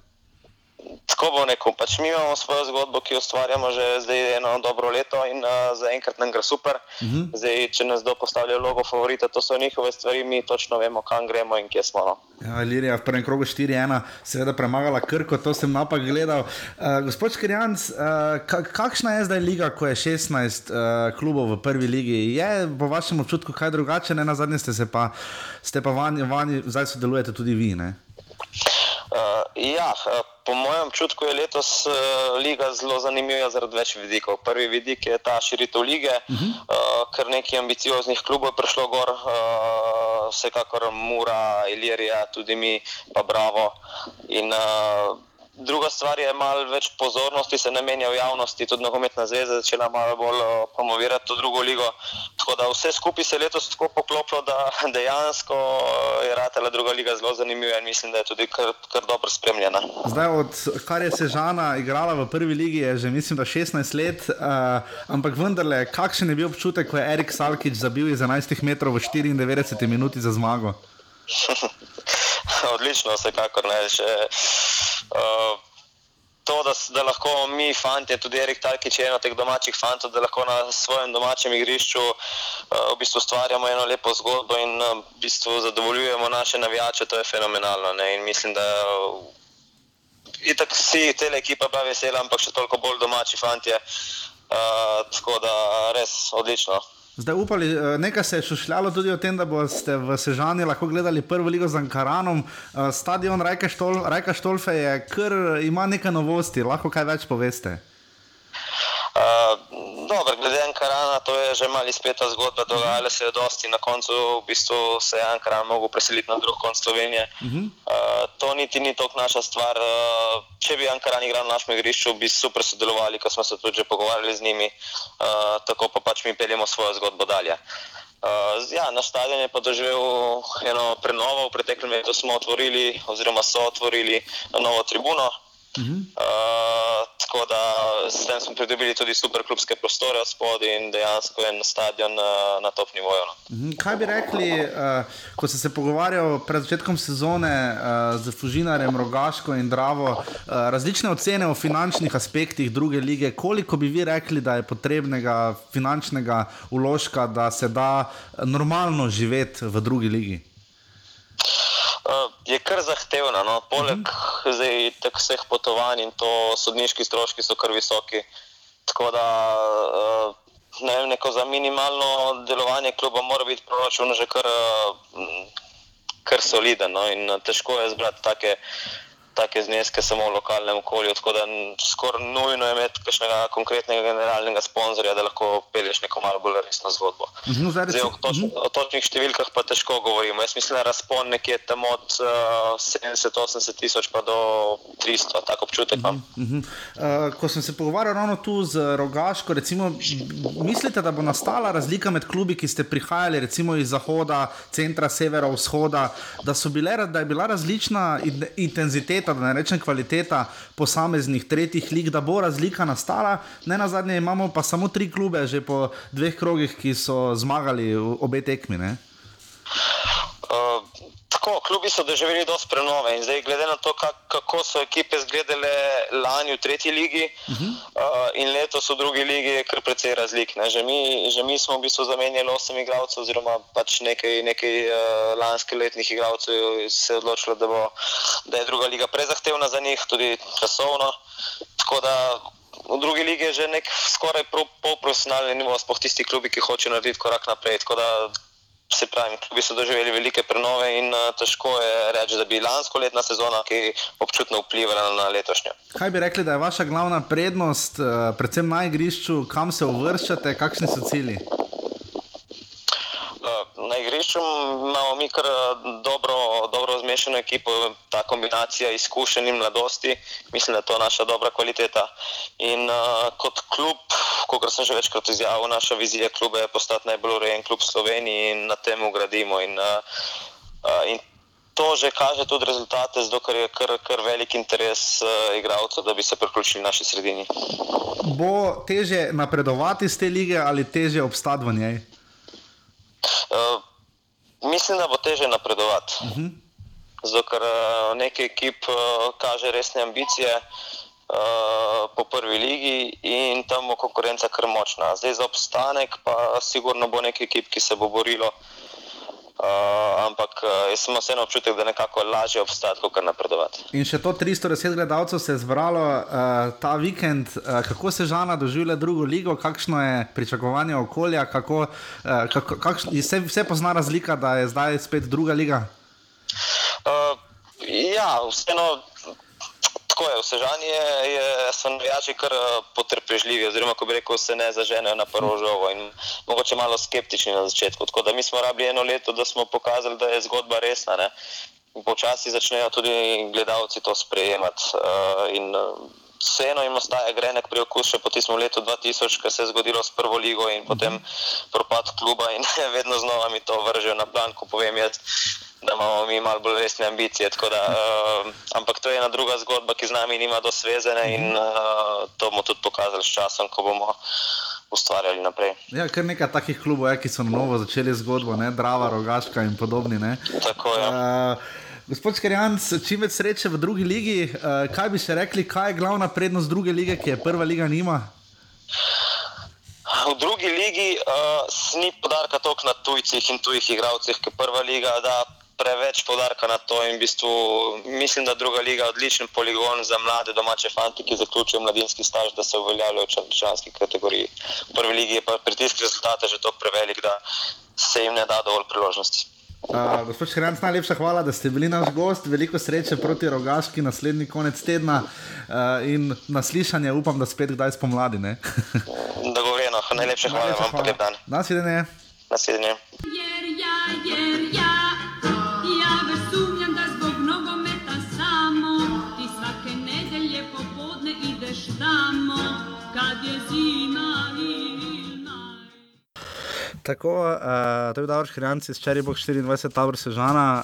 tako bo neko. Pač mi imamo svojo zgodbo, ki jo ustvarjamo že zdaj eno dobro leto in uh, zaenkrat nam gre super. Uh mhm. -huh. zdaj, če nas do postavlja logo favorita, to so njihove stvari, mi točno vemo, kam gremo in kje smo. No. Ja, Lirija v prvem krogu 4-1, seveda premagala Krko, to sem napak gledal. Uh, gospod Škrijanc, uh, kakšna je zdaj liga, ko je 16 uh, klubov v prvi ligi? Je po vašem občutku kaj drugače, ne na zadnje ste se pa, ste pa vanj, vanj, zdaj sodelujete tudi vi? Ne? Uh, ja, uh, po mojem občutku je letos uh, liga zelo zanimiva zaradi več vidikov. Prvi vidik je ta širitev lige, uh -huh. uh, ker nekaj ambicioznih klubov je prišlo gor, uh, vsekakor Mura, Ilirija, tudi mi, pa Bravo. In, uh, Druga stvar je, da malo več pozornosti se namenja v javnosti, tudi nogometna zveza začela malo bolj eh, promovirati to drugo ligo. Tako da vse skupaj se je letos tako poklopilo, da dejansko eh, je ratela druga liga zelo zanimiva in mislim, da je tudi kar, kar dobro spremljena. Zdaj, od kar je Sežana igrala v prvi ligi, je že mislim, da 16 let, uh, ampak vendarle, kakšen je bil občutek, ko je Erik Salkič zabil iz 11 metrov v 94 minuti za zmago? Odlično, vsekakor ne. Še, uh, to, da, da lahko mi, fanti, tudi Erik Talkič, eno teh domačih fantov, da lahko na svojem domačem igrišču uh, v bistvu ustvarjamo eno lepo zgodbo in uh, v bistvu zadovoljujemo naše navijače, to je fenomenalno. Ne? In mislim, da uh, itak vsi te ekipe pa vesela, ampak še toliko bolj domači fanti. Uh, tako da res odlično. Zdaj upali, eh, nekaj se je šušljalo tudi o tem, da boste v Sežani lahko gledali prvo ligo z Ankaranom. Eh, stadion Rajka, Štol, Rajka Štolfe je, kar ima nekaj novosti, lahko kaj več poveste. Uh, Dobro, glede Ankarana, to je že mali speta zgodba, dogajalo se je dosti. Na koncu v bistvu se je Ankaran mogel preseliti na drug konc Slovenije. Uh -huh. uh, to niti ni tako naša stvar. Uh, če bi Ankaran igral na našem igrišču, bi super sodelovali, ko smo se tudi že pogovarjali z njimi. Uh, tako pa pač mi peljemo svojo zgodbo dalje. Uh, ja, na stadion je pa doživel eno prenovo. V preteklem letu smo otvorili, oziroma so otvorili novo tribuno. Uh -huh. uh, tako da s tem smo pridobili tudi super klubske prostore od spodaj in dejansko je na stadion uh, na top nivoju. No. Uh -huh. Kaj bi rekli, uh, ko ste se pogovarjali pred začetkom sezone uh, z Fužinarjem, Rogaško in Dravo, uh, različne ocene o finančnih aspektih druge lige, koliko bi vi rekli, da je potrebnega finančnega uložka, da se da normalno živeti v drugi ligi? Uh, je kar zahtevna. No? Poleg uh -huh. zdaj, vseh potovanj in to sodniški stroški so kar visoki. Tako da uh, ne vem, neko za minimalno delovanje kluba mora biti proračun že kar, uh, kar soliden. No? In težko je zbrati take take zneske samo v lokalnem okolju. Tako da skoraj nujno je imeti kakšnega konkretnega generalnega sponzorja, da lahko pelješ neko malo bolj resno zgodbo. No, zdaj, zdaj, o, toč, uh -huh. o točnih številkah pa težko govorimo. Jaz mislim, da razpon nekje tam od uh, 70-80 tisoč pa do 300, tako občutek imam. Uh -huh. uh, ko sem se pogovarjal ravno tu z Rogaško, recimo, mislite, da bo nastala razlika med klubi, ki ste prihajali recimo iz zahoda, centra, severa, vzhoda, da, bile, da je bila različna intenziteta kvaliteta, da ne rečem kvaliteta posameznih tretjih lig, da bo razlika nastala. Ne na zadnje imamo pa samo tri klube, že po dveh krogih, ki so zmagali obe tekmi. Uh, tako, klubi so doživeli dosti prenove in zdaj, glede na to, kak, kako so ekipe izgledale lani v tretji ligi uh -huh. uh, in letos v drugi ligi, je kar precej razlik. Že mi, že mi smo v bistvu zamenjali osem igralcev, oziroma pač nekaj, nekaj uh, lanskih letnih igralcev se je odločilo, da, bo, da je druga liga prezahtevna za njih, tudi časovno. Tako da v drugi ligi je že nek skoraj polprofesionalni nivo, sploh tisti klubi, ki hočejo narediti korak naprej se pravi, klubi so doživeli velike prenove in uh, težko je reči, da bi lansko letna sezona, ki občutno vplivala na letošnjo. Kaj bi rekli, da je vaša glavna prednost, uh, predvsem na igrišču, kam se uvrščate, kakšni so cilji? na igrišču imamo mi kar dobro, dobro zmešano ekipo, ta kombinacija izkušenj in mladosti, mislim, da je to naša dobra kvaliteta. In uh, kot klub, kot sem že večkrat izjavil, naša vizija kluba je postati najbolj urejen klub v Sloveniji in na tem ugradimo. In, uh, uh, in to že kaže tudi rezultate, zato ker je kar, kar velik interes uh, igralcev, da bi se priključili naši sredini. Bo teže napredovati iz te lige ali teže obstati v njej? Uh, mislim, da bo teže napredovati. Uh -huh. Zato, ker uh, nekaj ekip uh, kaže resne ambicije uh, po prvi ligi in tam bo konkurenca kar močna. Zdaj za obstanek pa sigurno bo nekaj ekip, ki se bo borilo. Uh, ampak uh, jaz sem vseeno občutek, da je nekako lažje obstati, kot napredovati. In še to 310 gledalcev se je zbralo uh, ta vikend. Uh, kako se žana doživlja drugo ligo, kakšno je pričakovanje okolja, kako, uh, kako, kakšno, vse, vse pozna razlika, da je zdaj spet druga liga? Ja, vseeno tako je, vsežanje je, so navijači kar eh, potrpežljivi, oziroma ko bi rekel, se ne zaženejo na prvo žogo in mogoče malo skeptični na začetku. Tako da mi smo rabili eno leto, da smo pokazali, da je zgodba resna. Ne? Počasi začnejo tudi gledalci to sprejemati. Uh, in, uh, Vseeno jim ostaja grenek pri okusu, po tistem letu 2000, ki se je zgodilo s prvo ligo in potem propad kluba, in vedno znova mi to vržejo na plan, ko povem jaz, da imamo mi malo bolj resne ambicije. Da, uh, ampak to je ena druga zgodba, ki z nami nima dosvezene in uh, to bomo tudi pokazali s časom, ko bomo. Ustvarjali naprej. Ja, kar nekaj takih klubov je, ki so na novo začeli zgodbo, ne? Drava, Rogaška in podobni. Ne? Tako je. Uh, gospod Skarjanc, čim več sreče v drugi ligi. Uh, kaj bi se rekli, kaj je glavna prednost druge lige, ki je prva liga nima? V drugi ligi uh, ni podarka toliko na tujcih in tujih igralcih, ki prva liga da preveč podarka na to. In v bistvu mislim, da druga liga je odličen poligon za mlade domače fanti, ki zaključijo mladinski staž, da se uveljavljajo v članski kategoriji. V prvi ligi je pa pritisk rezultate že tako prevelik, da se jim ne da dovolj priložnosti. Uh, gospod Škrenc, najlepša hvala, da ste bili naš gost. Veliko sreče proti rogaški naslednji konec tedna uh, in naslišanje upam, da spet kdaj spomladi. Dogovorjeno, najlepše hvala vam, pa lep dan. Nasvidenje. Nasvidenje. Tako, uh, to je bil Davor Škrijanc iz Čeribok 24, Tabor Sežana.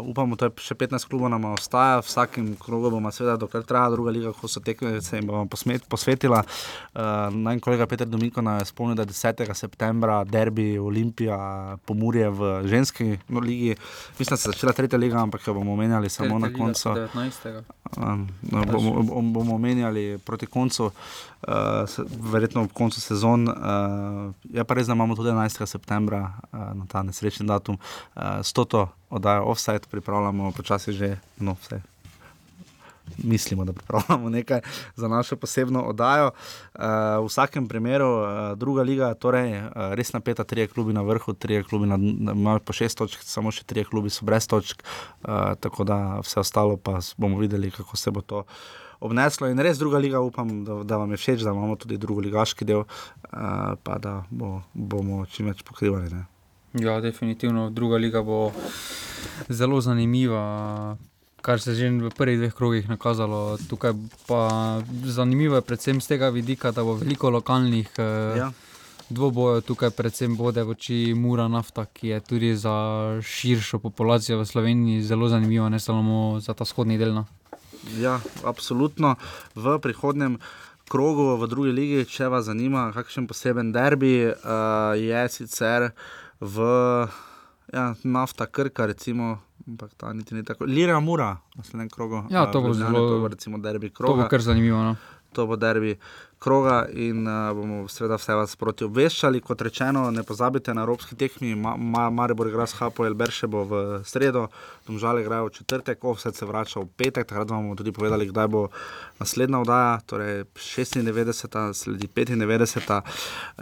Uh, upamo, da še 15 klubov nam ostaja, vsakim krogom bomo seveda, dokler traja druga liga, ko so tekme, se jim bomo posmet, posvetila. Uh, Naj kolega Peter Domiko nas je spomnil, da je 10. septembra derbi Olimpija Pomurje v ženski no, ligi. Mislim, da se je začela tretja liga, ampak jo bomo omenjali samo na Tretja liga koncu. 19. Um, no, bomo, bom- bomo omenjali proti koncu, uh, se, verjetno ob koncu sezon. Uh, je pa res, da imamo tudi 11. septembra uh, na ta nesrečni datum. Uh, s to oddajo offside pripravljamo počasi že, no vse. Mislimo, da pripravljamo nekaj za našo posebno oddajo. Uh, v vsakem primeru, druga liga, torej res napeta, tri klubi na vrhu, tri klubi na- imajo po šest točk, samo še tri klubi so brez točk, tako da vse ostalo pa bomo videli, kako se bo to obneslo. In res druga liga, upam, da, da vam je všeč, da imamo tudi drugi ligaški del, uh, pa da bo, bomo čim več pokrivali. Ne? Ja, definitivno druga liga bo zelo zanimiva. Kar se je že v prvih dveh krogih nakazalo, tukaj pa zanimivo je predvsem z tega vidika, da bo veliko lokalnih eh, Ja. dvobojev, tukaj predvsem bode v oči Mura Nafta, ki je tudi za širšo populacijo v Sloveniji zelo zanimiva, ne samo za ta vzhodni del. no. Ja, absolutno. V prihodnem krogu v drugi ligi, če vas zanima, kakšen poseben derbi uh, je sicer v ja, nafta Krka, recimo. Ampak ta niti ni tako. Lira Mura, naslednjem krogu. Ja, eh, to bo zelo- To bo recimo derbi To kroga. bo kar zanimivo. No. To bo derbi kroga in uh, bomo seveda vse vas proti obveščali. Kot rečeno, ne pozabite na evropski tekmi. Ma, ma, Maribor igra s Hapo Elberšebo v sredo, Domžale igrajo v četrtek, Offset se vrača v petek. Takrat vam bomo tudi povedali, kdaj bo naslednja oddaja, torej 96, sledi 95.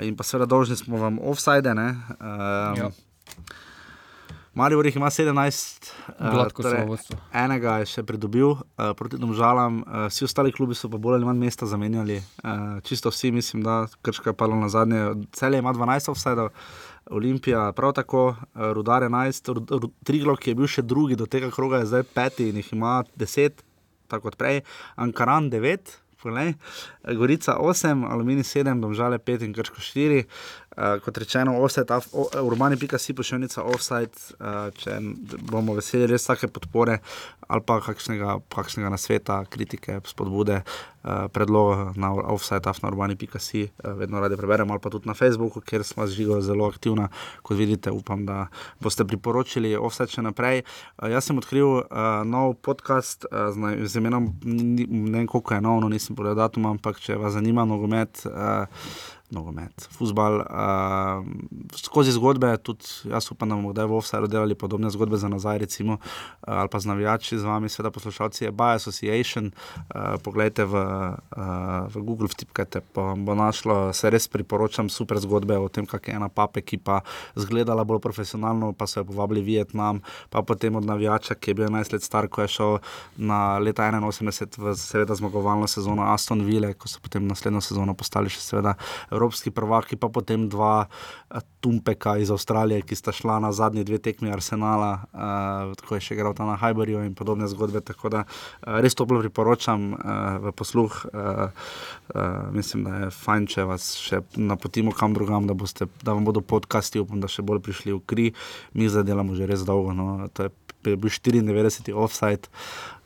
In pa seveda dolžni smo vam offside. ne, Um, Ja. Maribor jih ima 17, eh, Gladko so v vodstvu. enega je še pridobil uh, proti Domžalam, uh, vsi ostali klubi so pa bolj ali manj mesta zamenjali. Uh, čisto vsi, mislim, da Krška je padla na zadnje. Celje ima 12 offsajdov, Olimpija prav tako, uh, Rudar 11, Ru- Ru- Triglo, ki je bil še drugi do tega kroga, je zdaj peti in jih ima 10, tako kot prej, Ankaran 9. Poglej, Gorica 8, Aluminij 7, Domžale 5 in Krško 4. Uh, kot rečeno, offset, af- o- urbani.si pošiljnica offside, uh, če bomo veseli res take podpore ali pa kakšnega, kakšnega nasveta, kritike, spodbude, uh, predloga na offside, af na urbani.si, uh, vedno radi preberemo ali pa tudi na Facebooku, kjer smo z žigo zelo aktivna. Kot vidite, upam, da boste priporočili offside še naprej. Uh, jaz sem odkril uh, nov podcast uh, z, imenom, ne vem koliko je nov, no nisem povedal datum, ampak če vas zanima nogomet. Uh, nogomet, futbal, uh, skozi zgodbe, tudi jaz upam, da bomo kdaj v Offsideu delali podobne zgodbe za nazaj, recimo, uh, ali pa z navijači z vami, seveda poslušalci je By Association, uh, poglejte v, uh, v Google, vtipkajte, pa vam bo našlo, se res priporočam super zgodbe o tem, kako je ena papa ekipa zgledala bolj profesionalno, pa so jo povabili v Vietnam, pa potem od navijača, ki je bil 11 let star, ko je šel na leta 81 v seveda zmagovalno sezono Aston Ville, ko so potem naslednjo sezono postali še seveda evropski prvaki, pa potem dva eh, Tumpeka iz Avstralije, ki sta šla na zadnji dve tekmi Arsenala, uh, ko je še igral tam na Hyberju in podobne zgodbe. Tako da uh, res toplo priporočam uh, v posluh. Uh, uh, mislim, da je fajn, če vas še napotimo kam drugam, da, boste, da vam bodo podcasti, upam, da še bolj prišli v kri. Mi zdaj delamo že res dolgo. No. To je bil 94. offside.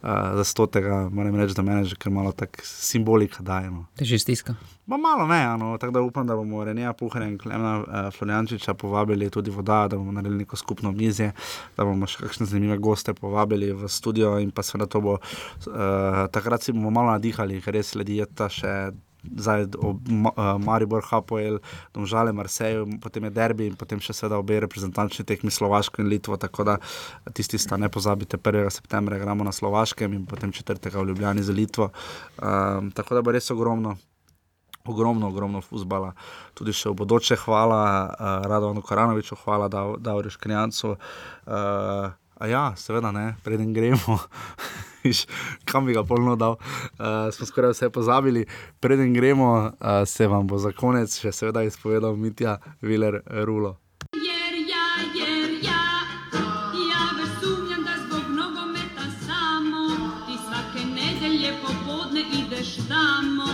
Uh, za stotega moram reči, da meni že kar malo tako simbolika daje. No. Teži stiska. Ma malo ne, no, tako da upam, da bomo Renija Puhra in Klemena uh, Floriančiča povabili tudi voda, da bomo naredili neko skupno mizje, da bomo še kakšne zanimive goste povabili v studio in pa seveda to bo, uh, takrat si bomo malo nadihali, ker res sledi ta še. Zdaj, ob eh, Maribor, Hapoel, Domžale, Marseille, potem je derbi in potem še seveda obe reprezentančni tekmi Slovaško in Litvo. Tako da tisti sta ne pozabite, 1. septembra igramo na Slovaškem in potem 4. v Ljubljani za Litvo. Um, tako da bo res ogromno ogromno, ogromno futbola. Tudi še v bodoče, hvala uh, Radovnu Koranoviču, hvala Dav, Davoriš Krjancu. Uh, a ja, seveda ne, preden gremo. Kam bi ga polno dal, uh, smo skoraj vse pozabili. Preden gremo, uh, se vam bo za konec še seveda izpovedal Mitja Viler Rulo. Jer ja, ja, ja već sumnjam da zbog nogometa samo ti svake nedelje popodne ideš tamo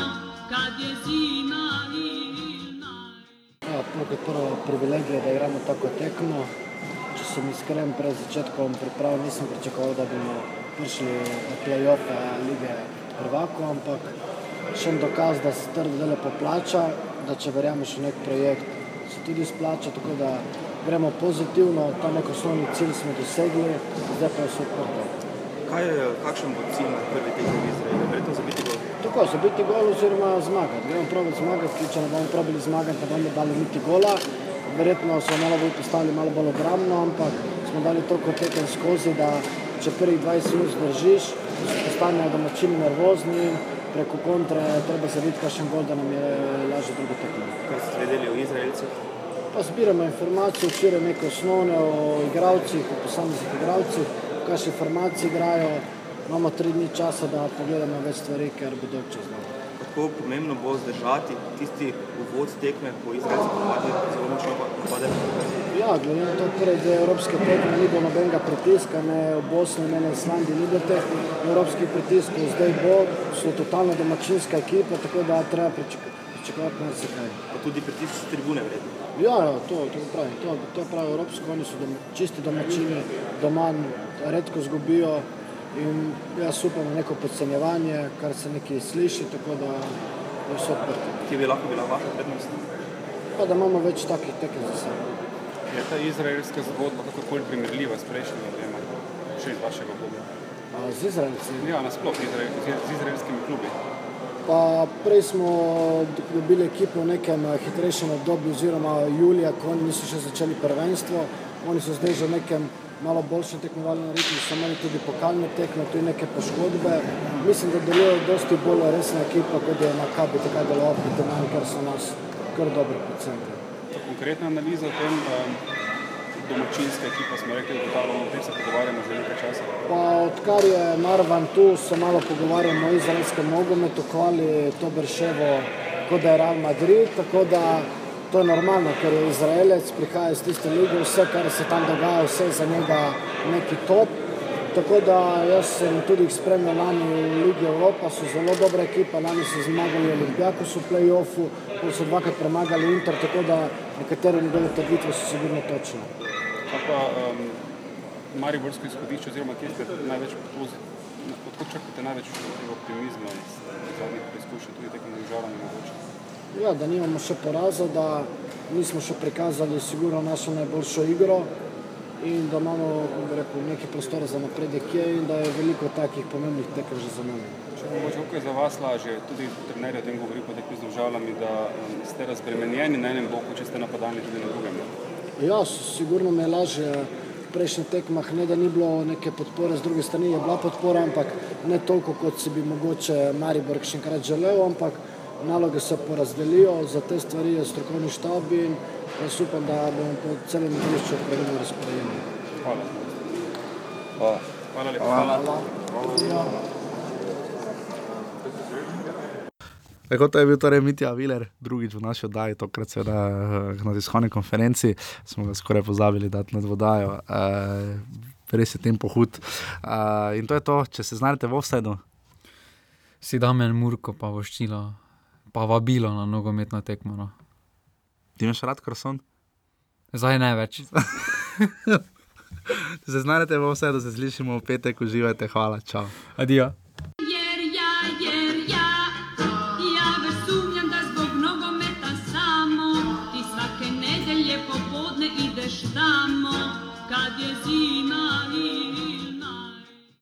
kad je zima ili prvo kot prvo privilegija, da igramo tako tekmo. Če sem iskren, pred začetkom priprav nisem pričakoval, da bomo prišli na play-offe lige prvakov, ampak še en dokaz, da se trdo delo poplača, da če verjameš v nek projekt, se tudi splača, tako da gremo pozitivno, ta nek osnovni cilj smo dosegli, zdaj pa je vse odprto. Kaj, kakšen bo cilj na prvi tekmi v Izraelu? Verjetno zabiti gol. Tako, zabiti gol oziroma zmagati. Gremo probati zmagati, če ne bomo probali zmagati, ne bomo dali niti gola. Verjetno smo malo bolj postavili malo bolj obrambno, ampak smo dali toliko tekem skozi, da če prvih 20 minut zdržiš, postanejo domačini nervozni, preko kontre treba zabiti kakšen gol, da nam je lažje drugo tekmo. Kaj ste vedeli o Izraelcih? Pa zbiramo informacije, včeraj neke osnovne o igralcih, o posameznih igralcih, kakšne informacije igrajo. Imamo tri dni časa, da pogledamo več stvari, ker bo dolg čas. Kako pomembno bo zdržati tisti uvod tekme po izraelski vladi, zelo močno napade? Ja, glede na to, pred evropske tekme ni bilo nobenega pritiska, ne v Bosni, ne na Islandiji ni bilo teh evropskih pritiskov, zdaj bo, so totalno domačinska ekipa, tako da treba pričakovati marsikaj. Pa tudi pritisk s tribune vredno. Ja, ja, to, to pravim, to, to je pravi evropsko, oni so doma, čisti domačini, doma redko zgubijo in jaz upam na neko podcenjevanje, kar se nekaj sliši, tako da je vse odprto. Kje bi lahko bila vaša prednost? Pa da imamo več takih tekem za sebe. Je ta izraelska zgodba kakorkoli primerljiva s prejšnjimi dvema, še iz vašega pogleda? A z Izraelci? Ja, nasploh izrael, z, z izraelskimi klubi. Pa prej smo dobili ekipo v nekem hitrejšem obdobju, oziroma julija, ko oni niso še začeli prvenstvo. Oni so zdaj že v nekem malo boljšem tekmovalnem ritmu, so imeli tudi pokalne tekme, tudi neke poškodbe. Mislim, da delujejo dosti bolj resna ekipa, kot je na Kabi takrat deloval pri tem, ker so nas kar dobro procentili. Konkretna analiza o tem, domačinska ekipa, smo rekli, ugotavljamo, o tem se pogovarjamo že nekaj časa. Pa odkar je Narvan tu, se malo pogovarjamo o izraelskem nogometu, hvali to Brševo, kot da je Real Madrid, tako da to je normalno, ker je Izraelec, prihaja iz tiste lige, vse, kar se tam dogaja, vse za njega neki top. Tako da jaz sem tudi jih spremljal lani v Ligi Evropa, so zelo dobra ekipa, lani so zmagali Olimpijakos v play-offu, pa so dvakrat premagali Inter, tako da nekatere njegove trditve so sigurno točne. Pa um, Mariborsko izhodišče, oziroma kje ste največ pozitivni, odkud čakate največ optimizma iz zadnjih preizkušenj, tudi tekom državami mogoče? Ja, da nimamo še poraza, da nismo še prikazali sigurno našo najboljšo igro in da imamo rekel, neki prostor za napredek je in da je veliko takih pomembnih tekem že za nami. Če mogoče kako je za vas lažje, tudi trener je o tem govoril po tekmi z državami, da um, ste razbremenjeni na enem boku, če ste napadalni tudi na drugem. Ja, sigurno mi je lažje prejšnjih tekmah, ne da ni bilo neke podpore z druge strani, je bila podpora, ampak ne toliko, kot si bi mogoče Maribor še enkrat želel, ampak naloge se porazdelijo, za te stvari je strokovni štab in jaz upam, da bomo po celem igrišču pravilno razporejeni. Hvala. Hvala. Hvala lepa. Hvala. Hvala. Ja. Tako to je bil torej Mitja Viler, drugič v naši oddaji, tokrat seveda eh, na tiskovni konferenci, smo ga skoraj pozabili dati nad vodajo. Uh, res je tem pohud. Uh, in to je to, če se znajdete v offsajdu. Si Damien Murko pa voščilo, pa vabilo na nogometno tekmo. No. Ti imaš rad kroson? Zdaj ne več. Se znajdete v offsajdu, se slišimo v petek, uživajte, hvala, čau. Adijo.